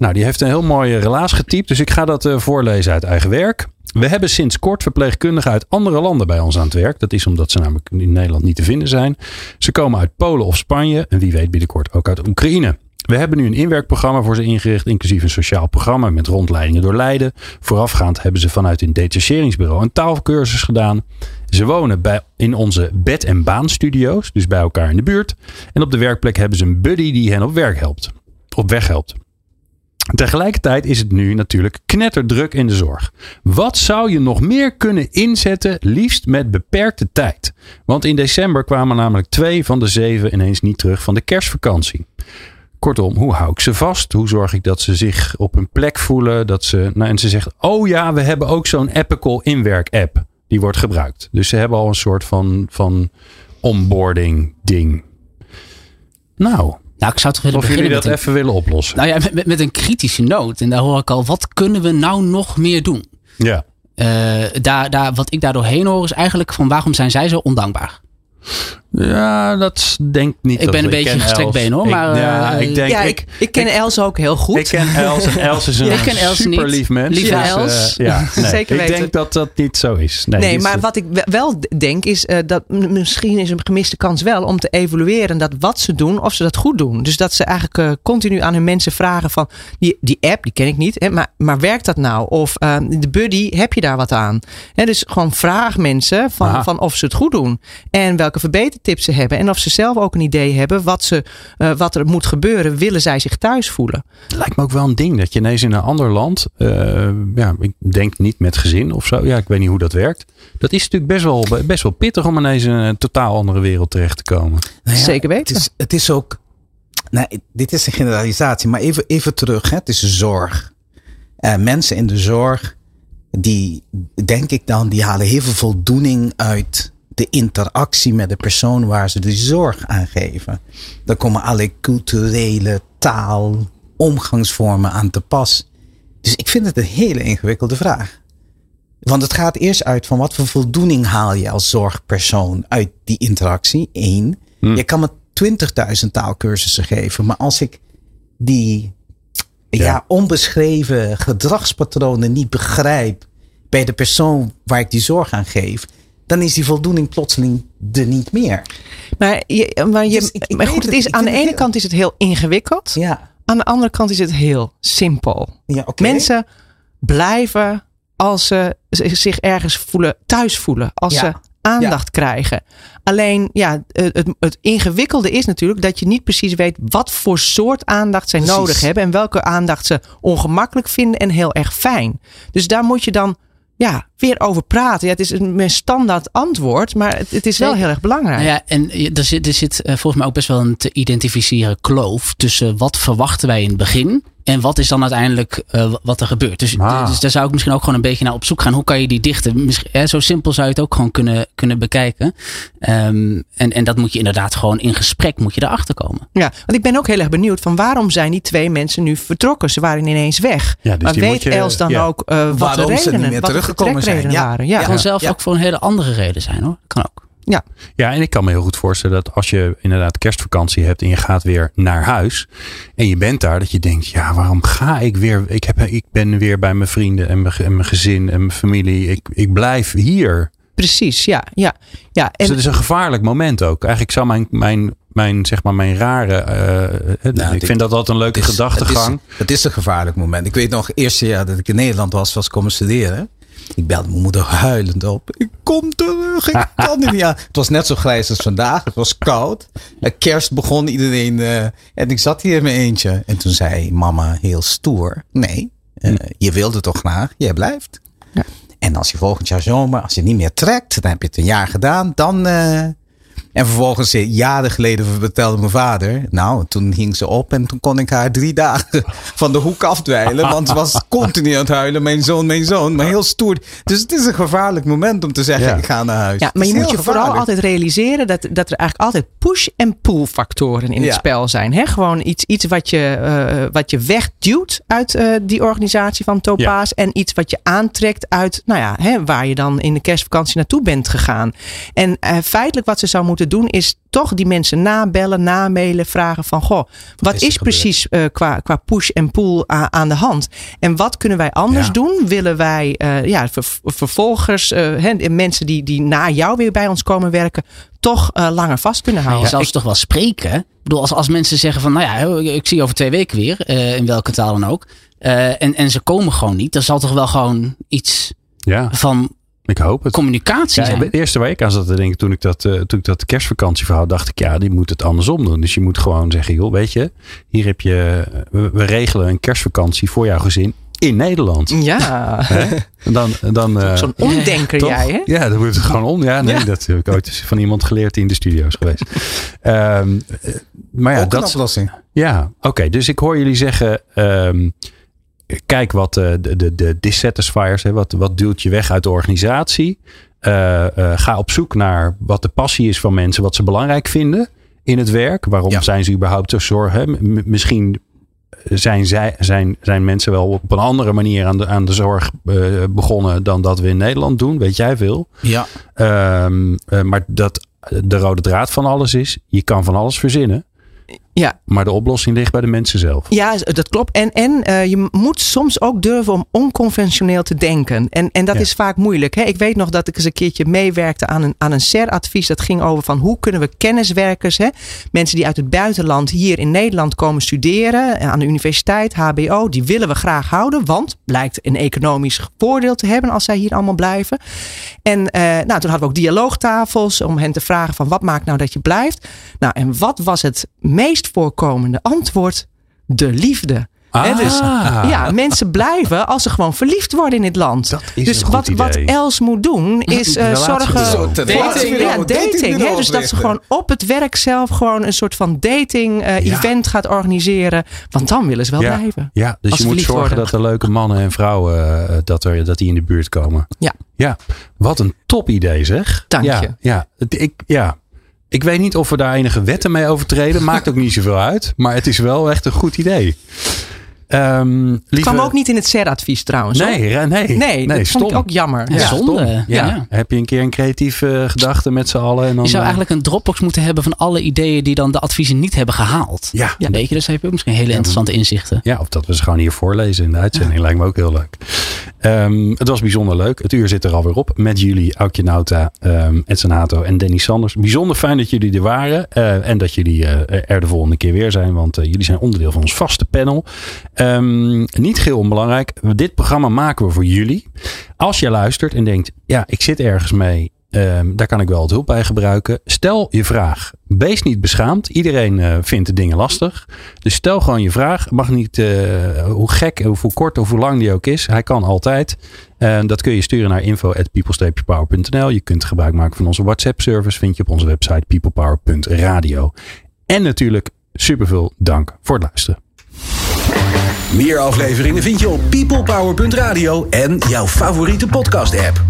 [SPEAKER 1] Nou, die heeft een heel mooie relaas getypt. Dus ik ga dat eh, voorlezen uit eigen werk. We hebben sinds kort verpleegkundigen uit andere landen bij ons aan het werk. Dat is omdat ze namelijk in Nederland niet te vinden zijn. Ze komen uit Polen of Spanje. En wie weet binnenkort ook uit Oekraïne. We hebben nu een inwerkprogramma voor ze ingericht, inclusief een sociaal programma met rondleidingen door Leiden. Voorafgaand hebben ze vanuit hun detacheringsbureau een taalcursus gedaan. Ze wonen bij, in onze bed- en baanstudio's, dus bij elkaar in de buurt. En op de werkplek hebben ze een buddy die hen op werk helpt. Op weg helpt. Tegelijkertijd is het nu natuurlijk knetterdruk in de zorg. Wat zou je nog meer kunnen inzetten, liefst met beperkte tijd? Want in december kwamen namelijk twee van de zeven ineens niet terug van de kerstvakantie. Kortom, hoe hou ik ze vast? Hoe zorg ik dat ze zich op hun plek voelen? Dat ze, nou, en ze zegt, oh ja, we hebben ook zo'n Epical inwerk app. Die wordt gebruikt. Dus ze hebben al een soort van, van onboarding ding. Nou,
[SPEAKER 4] Nou, ik zou toch willen
[SPEAKER 1] of jullie dat
[SPEAKER 4] een,
[SPEAKER 1] even willen oplossen.
[SPEAKER 4] nou ja, met, met, met een kritische noot. En daar hoor ik al, wat kunnen we nou nog meer doen?
[SPEAKER 1] Ja.
[SPEAKER 4] Eh, daar, daar, wat ik daar doorheen hoor is eigenlijk van waarom zijn zij zo ondankbaar?
[SPEAKER 1] Ja, dat denk ik niet.
[SPEAKER 4] Ik ben een beetje gestrekt
[SPEAKER 1] Els.
[SPEAKER 4] been, hoor,
[SPEAKER 1] Ik-
[SPEAKER 4] maar,
[SPEAKER 1] ja,
[SPEAKER 4] eh,
[SPEAKER 1] ik denk.
[SPEAKER 3] ja,
[SPEAKER 1] ik,
[SPEAKER 3] ik, ik ken Els ook heel goed.
[SPEAKER 1] ik ken Els en Els is een
[SPEAKER 4] Ja, ik ken Els
[SPEAKER 1] super
[SPEAKER 4] niet.
[SPEAKER 1] lief mens.
[SPEAKER 4] Lieve
[SPEAKER 1] Dus,
[SPEAKER 4] Els.
[SPEAKER 1] eh, ja, nee,
[SPEAKER 3] Zeker
[SPEAKER 1] Ik
[SPEAKER 3] weten.
[SPEAKER 1] denk dat dat niet zo is. Nee,
[SPEAKER 3] Nee,
[SPEAKER 1] die is-
[SPEAKER 3] maar wat ik we- wel denk is eh, dat misschien is een gemiste kans wel om te evalueren dat wat ze doen, of ze dat goed doen. Dus dat ze eigenlijk eh, continu aan hun mensen vragen van die, die app, die ken ik niet, hè, maar, maar werkt dat nou? Of eh, de buddy, heb je daar wat aan? Hè, dus gewoon vraag mensen
[SPEAKER 1] Aha.
[SPEAKER 3] van, van of ze het goed doen en welke verbetertips ze hebben en of ze zelf ook een idee hebben wat, ze, eh, wat er moet gebeuren, willen zij zich thuis voelen?
[SPEAKER 1] Lijkt me ook wel een ding dat je ineens in een ander land, eh, ja, ik denk niet met gezin of zo. Ja, ik weet niet hoe dat werkt. Dat is natuurlijk best wel, best wel pittig om ineens in een totaal andere wereld terecht te komen.
[SPEAKER 5] Nou ja,
[SPEAKER 3] Zeker weten.
[SPEAKER 5] Het is, het is ook. Nou, dit is een generalisatie, maar even, even terug. Hè. Het is zorg. Eh, mensen in de zorg, die denk ik dan, die halen heel veel voldoening uit de interactie met de persoon waar ze de zorg aan geven. Daar komen allerlei culturele taal, omgangsvormen aan te pas. Dus ik vind het een hele ingewikkelde vraag. Want het gaat eerst uit van wat voor voldoening haal je als zorgpersoon uit die interactie. Eén. Je kan met 20.000 taalkursussen geven. Maar als ik die ja.
[SPEAKER 1] Ja.
[SPEAKER 5] onbeschreven gedragspatronen niet begrijp bij de persoon waar ik die zorg aan geef, dan is die voldoening plotseling er niet meer.
[SPEAKER 3] Maar, je, maar, je,
[SPEAKER 5] Dus ik-
[SPEAKER 3] maar goed, het is, aan de ene
[SPEAKER 5] heel-
[SPEAKER 3] kant is het heel ingewikkeld.
[SPEAKER 5] Ja,
[SPEAKER 3] Aan de andere kant is het heel simpel.
[SPEAKER 5] ja oké.
[SPEAKER 3] Mensen blijven als ze zich ergens voelen, thuis voelen. Als
[SPEAKER 5] Ja.
[SPEAKER 3] ze aandacht krijgen. Alleen, ja, het, het, het ingewikkelde is natuurlijk dat je niet precies weet wat voor soort aandacht zij
[SPEAKER 5] Precies.
[SPEAKER 3] nodig hebben. En welke aandacht ze ongemakkelijk vinden en heel erg fijn. Dus daar moet je dan ja, weer over praten. Ja, het is een standaard antwoord, maar het, het is wel heel erg belangrijk.
[SPEAKER 4] Nou ja, en je- er zit, er zit eh, volgens mij ook best wel een te identificeren kloof tussen wat verwachten wij in het begin en wat is dan uiteindelijk eh, wat er gebeurt. Dus,
[SPEAKER 1] Ah.
[SPEAKER 4] dus daar zou ik misschien ook gewoon een beetje naar op zoek gaan. Hoe kan je die dichten? Misschien, hè, zo simpel zou je het ook gewoon kunnen, kunnen bekijken. Ehm, en, en dat moet je inderdaad gewoon in gesprek moet je erachter komen.
[SPEAKER 3] Ja, want ik ben ook heel erg benieuwd van waarom zijn die twee mensen nu vertrokken? Ze waren ineens weg.
[SPEAKER 1] Ja, dus
[SPEAKER 3] maar
[SPEAKER 1] die
[SPEAKER 3] weet
[SPEAKER 1] moet je-
[SPEAKER 3] Els dan
[SPEAKER 1] ja.
[SPEAKER 3] ook eh, wat
[SPEAKER 5] Waarom
[SPEAKER 3] de
[SPEAKER 5] ze niet
[SPEAKER 3] redenen,
[SPEAKER 5] meer
[SPEAKER 3] wat de
[SPEAKER 5] teruggekomen zijn. Ja.
[SPEAKER 3] waren? Ja.
[SPEAKER 4] Het kan zelf
[SPEAKER 5] ja.
[SPEAKER 4] ook voor een hele andere reden zijn hoor. Kan ook.
[SPEAKER 1] Ja, en ik kan me heel goed voorstellen dat als je inderdaad kerstvakantie hebt en je gaat weer naar huis en je bent daar, dat je denkt, ja, waarom ga ik weer? Ik, heb, ik ben weer bij mijn vrienden en mijn, en mijn gezin en mijn familie. Ik, ik blijf hier.
[SPEAKER 3] Precies, ja. ja, ja. En
[SPEAKER 1] dus het is een gevaarlijk moment ook. Eigenlijk zou mijn, mijn, mijn, zeg maar, mijn rare, eh, ik
[SPEAKER 5] dit-
[SPEAKER 1] vind dat altijd een leuke gedachtegang.
[SPEAKER 5] Het is, het is een gevaarlijk moment. Ik weet nog, het eerste jaar dat ik in Nederland was, was komen studeren. Ik belde mijn moeder huilend op. Ik kom terug, ik kan niet. Het was net zo grijs als vandaag. Het was koud. Kerst begon iedereen. eh, en ik zat hier in mijn eentje. En toen zei mama heel stoer. Nee, eh, je wilde toch graag. Jij blijft.
[SPEAKER 3] Ja.
[SPEAKER 5] En als je volgend jaar zomer, als je niet meer trekt, dan heb je het een jaar gedaan. Dan... eh, en vervolgens, eh, jaren geleden, vertelde mijn vader. Nou, toen hing ze op en toen kon ik haar drie dagen van de hoek afdwijlen. Want ze was continu aan het huilen. Mijn zoon, mijn zoon. Maar heel stoer. Dus het is een gevaarlijk moment om te zeggen,
[SPEAKER 1] Ja.
[SPEAKER 5] ik ga naar huis.
[SPEAKER 3] ja, maar je moet je vooral altijd realiseren dat, dat er eigenlijk altijd push- en pull factoren in het spel zijn. Hè? Gewoon iets, iets wat, je, eh, wat je wegduwt uit eh, die organisatie van Topaas. En iets wat je aantrekt uit nou ja, hè, waar je dan in de kerstvakantie naartoe bent gegaan. En feitelijk wat ze zou moeten doen is toch die mensen nabellen, namailen, vragen van goh, wat
[SPEAKER 5] is
[SPEAKER 3] is, precies eh, qua, qua push en pull aan de hand? En wat kunnen wij anders
[SPEAKER 1] Ja.
[SPEAKER 3] doen? Willen wij eh, ja, ver- vervolgers, eh, hè, mensen die, die na jou weer bij ons komen werken, toch eh, langer vast kunnen
[SPEAKER 4] je
[SPEAKER 3] houden?
[SPEAKER 4] zou ze toch wel spreken? Ik bedoel, als, als mensen zeggen van, nou ja, ik zie je over twee weken weer, eh, in welke taal dan ook. eh, en, en ze komen gewoon niet. Dan zal toch wel gewoon iets
[SPEAKER 1] Ja,
[SPEAKER 4] van
[SPEAKER 1] ik hoop het.
[SPEAKER 4] communicatie
[SPEAKER 1] Ja, het eerste waar ik aan zat te denken toen ik dat, eh, toen ik dat kerstvakantieverhaal dacht ik, ja, die moet het andersom doen. Dus je moet gewoon zeggen, joh, weet je, hier heb je, we, we regelen een kerstvakantie voor jouw gezin in Nederland.
[SPEAKER 3] Ja?
[SPEAKER 1] En dan, dan eh,
[SPEAKER 3] zo'n omdenker
[SPEAKER 1] toch?
[SPEAKER 3] jij, hè?
[SPEAKER 1] Ja, dan wordt het gewoon om. Ja, nee,
[SPEAKER 3] Ja.
[SPEAKER 1] dat heb ik ooit van iemand geleerd die in de studio's geweest. Ehm, eh, maar ja,
[SPEAKER 5] Ook een
[SPEAKER 1] dat,
[SPEAKER 5] oplossing.
[SPEAKER 1] ja, oké. dus ik hoor jullie zeggen. ehm, kijk wat eh, de, de, de dissatisfiers, hè, wat, wat duwt je weg uit de organisatie. Eh, eh, ga op zoek naar wat de passie is van mensen, wat ze belangrijk vinden in het werk. Waarom
[SPEAKER 5] Ja.
[SPEAKER 1] zijn ze überhaupt zo zorgen? Misschien zijn, zij, zijn, zijn mensen wel op een andere manier aan de, aan de zorg begonnen dan dat we in Nederland doen. Weet jij veel?
[SPEAKER 5] Ja.
[SPEAKER 1] Ehm, eh, maar dat de rode draad van alles is, je kan van alles verzinnen.
[SPEAKER 3] Ja.
[SPEAKER 1] Maar de oplossing ligt bij de mensen zelf.
[SPEAKER 3] Ja, dat klopt. En, en eh, je moet soms ook durven om onconventioneel te denken. En, en dat
[SPEAKER 1] Ja.
[SPEAKER 3] is vaak moeilijk. Hè? Ik weet nog dat ik eens een keertje meewerkte aan een, aan een SER-advies. Dat ging over van hoe kunnen we kenniswerkers, hè? mensen die uit het buitenland hier in Nederland komen studeren, eh, aan de universiteit, HBO, die willen we graag houden. Want blijkt een economisch voordeel te hebben als zij hier allemaal blijven. En eh, nou, toen hadden we ook dialoogtafels om hen te vragen van wat maakt nou dat je blijft. Nou, en wat was het meest voorkomende antwoord? De liefde. Dus,
[SPEAKER 1] Ah.
[SPEAKER 3] ja, mensen blijven als ze gewoon verliefd worden in dit land.
[SPEAKER 1] Dat is
[SPEAKER 3] dus
[SPEAKER 1] een goed
[SPEAKER 3] wat, wat
[SPEAKER 1] idee.
[SPEAKER 3] Els moet doen is eh, zorgen. Ja, dating. Hè,
[SPEAKER 5] datingbureau
[SPEAKER 3] dus dat ze gewoon op het werk zelf gewoon een soort van dating eh,
[SPEAKER 1] Ja.
[SPEAKER 3] gaat organiseren. Want dan willen ze wel
[SPEAKER 1] Ja.
[SPEAKER 3] blijven.
[SPEAKER 1] Ja, dus je moet zorgen
[SPEAKER 3] worden.
[SPEAKER 1] dat er leuke mannen en vrouwen eh, dat, er, dat die in de buurt komen.
[SPEAKER 3] Ja.
[SPEAKER 1] Ja, wat een top idee zeg.
[SPEAKER 3] Dank
[SPEAKER 1] ja,
[SPEAKER 3] je.
[SPEAKER 1] Ja, het- ik, ja, ik weet niet of we daar enige wetten mee overtreden. Maakt ook niet zoveel uit. Maar het is wel echt een goed idee. Ehm
[SPEAKER 3] Het kwam ook niet in het CER-advies trouwens.
[SPEAKER 1] Nee, ra- nee.
[SPEAKER 3] Nee, dat
[SPEAKER 1] stom.
[SPEAKER 3] vond ik ook jammer.
[SPEAKER 4] Ja,
[SPEAKER 3] Ja.
[SPEAKER 4] zonde.
[SPEAKER 1] Ja.
[SPEAKER 4] Ja.
[SPEAKER 1] Heb je een keer een creatieve gedachte met z'n allen? En dan,
[SPEAKER 4] Je zou
[SPEAKER 1] eh,
[SPEAKER 4] eigenlijk een Dropbox moeten hebben van alle ideeën die dan de adviezen niet hebben gehaald.
[SPEAKER 1] Ja.
[SPEAKER 4] Ja. Weet je, dus heb je ook misschien hele interessante inzichten.
[SPEAKER 1] Ja, of dat we ze gewoon hier voorlezen in de uitzending. Lijkt me ook heel leuk. Ehm, het was bijzonder leuk. Het uur zit er alweer op. Met jullie, Aukje Nauta, ehm Edson Hato en Danny Sanders. Bijzonder fijn dat jullie er waren. eh, en dat jullie eh, er de volgende keer weer zijn. Want eh, jullie zijn onderdeel van ons vaste panel. Ehm, niet geheel onbelangrijk. Dit programma maken we voor jullie. Als je luistert en denkt, ja, ik zit ergens mee. Ehm, daar kan ik wel wat hulp bij gebruiken. Stel je vraag. Wees niet beschaamd. Iedereen eh, vindt dingen lastig. Dus stel gewoon je vraag. Mag niet eh, hoe gek, of hoe kort of hoe lang die ook is. Hij kan altijd. En dat kun je sturen naar info.people-power.nl. Je kunt gebruik maken van onze WhatsApp service. Vind je op onze website peoplepower.radio. En natuurlijk superveel dank voor het luisteren.
[SPEAKER 2] Meer afleveringen vind je op peoplepower.radio en jouw favoriete podcast app.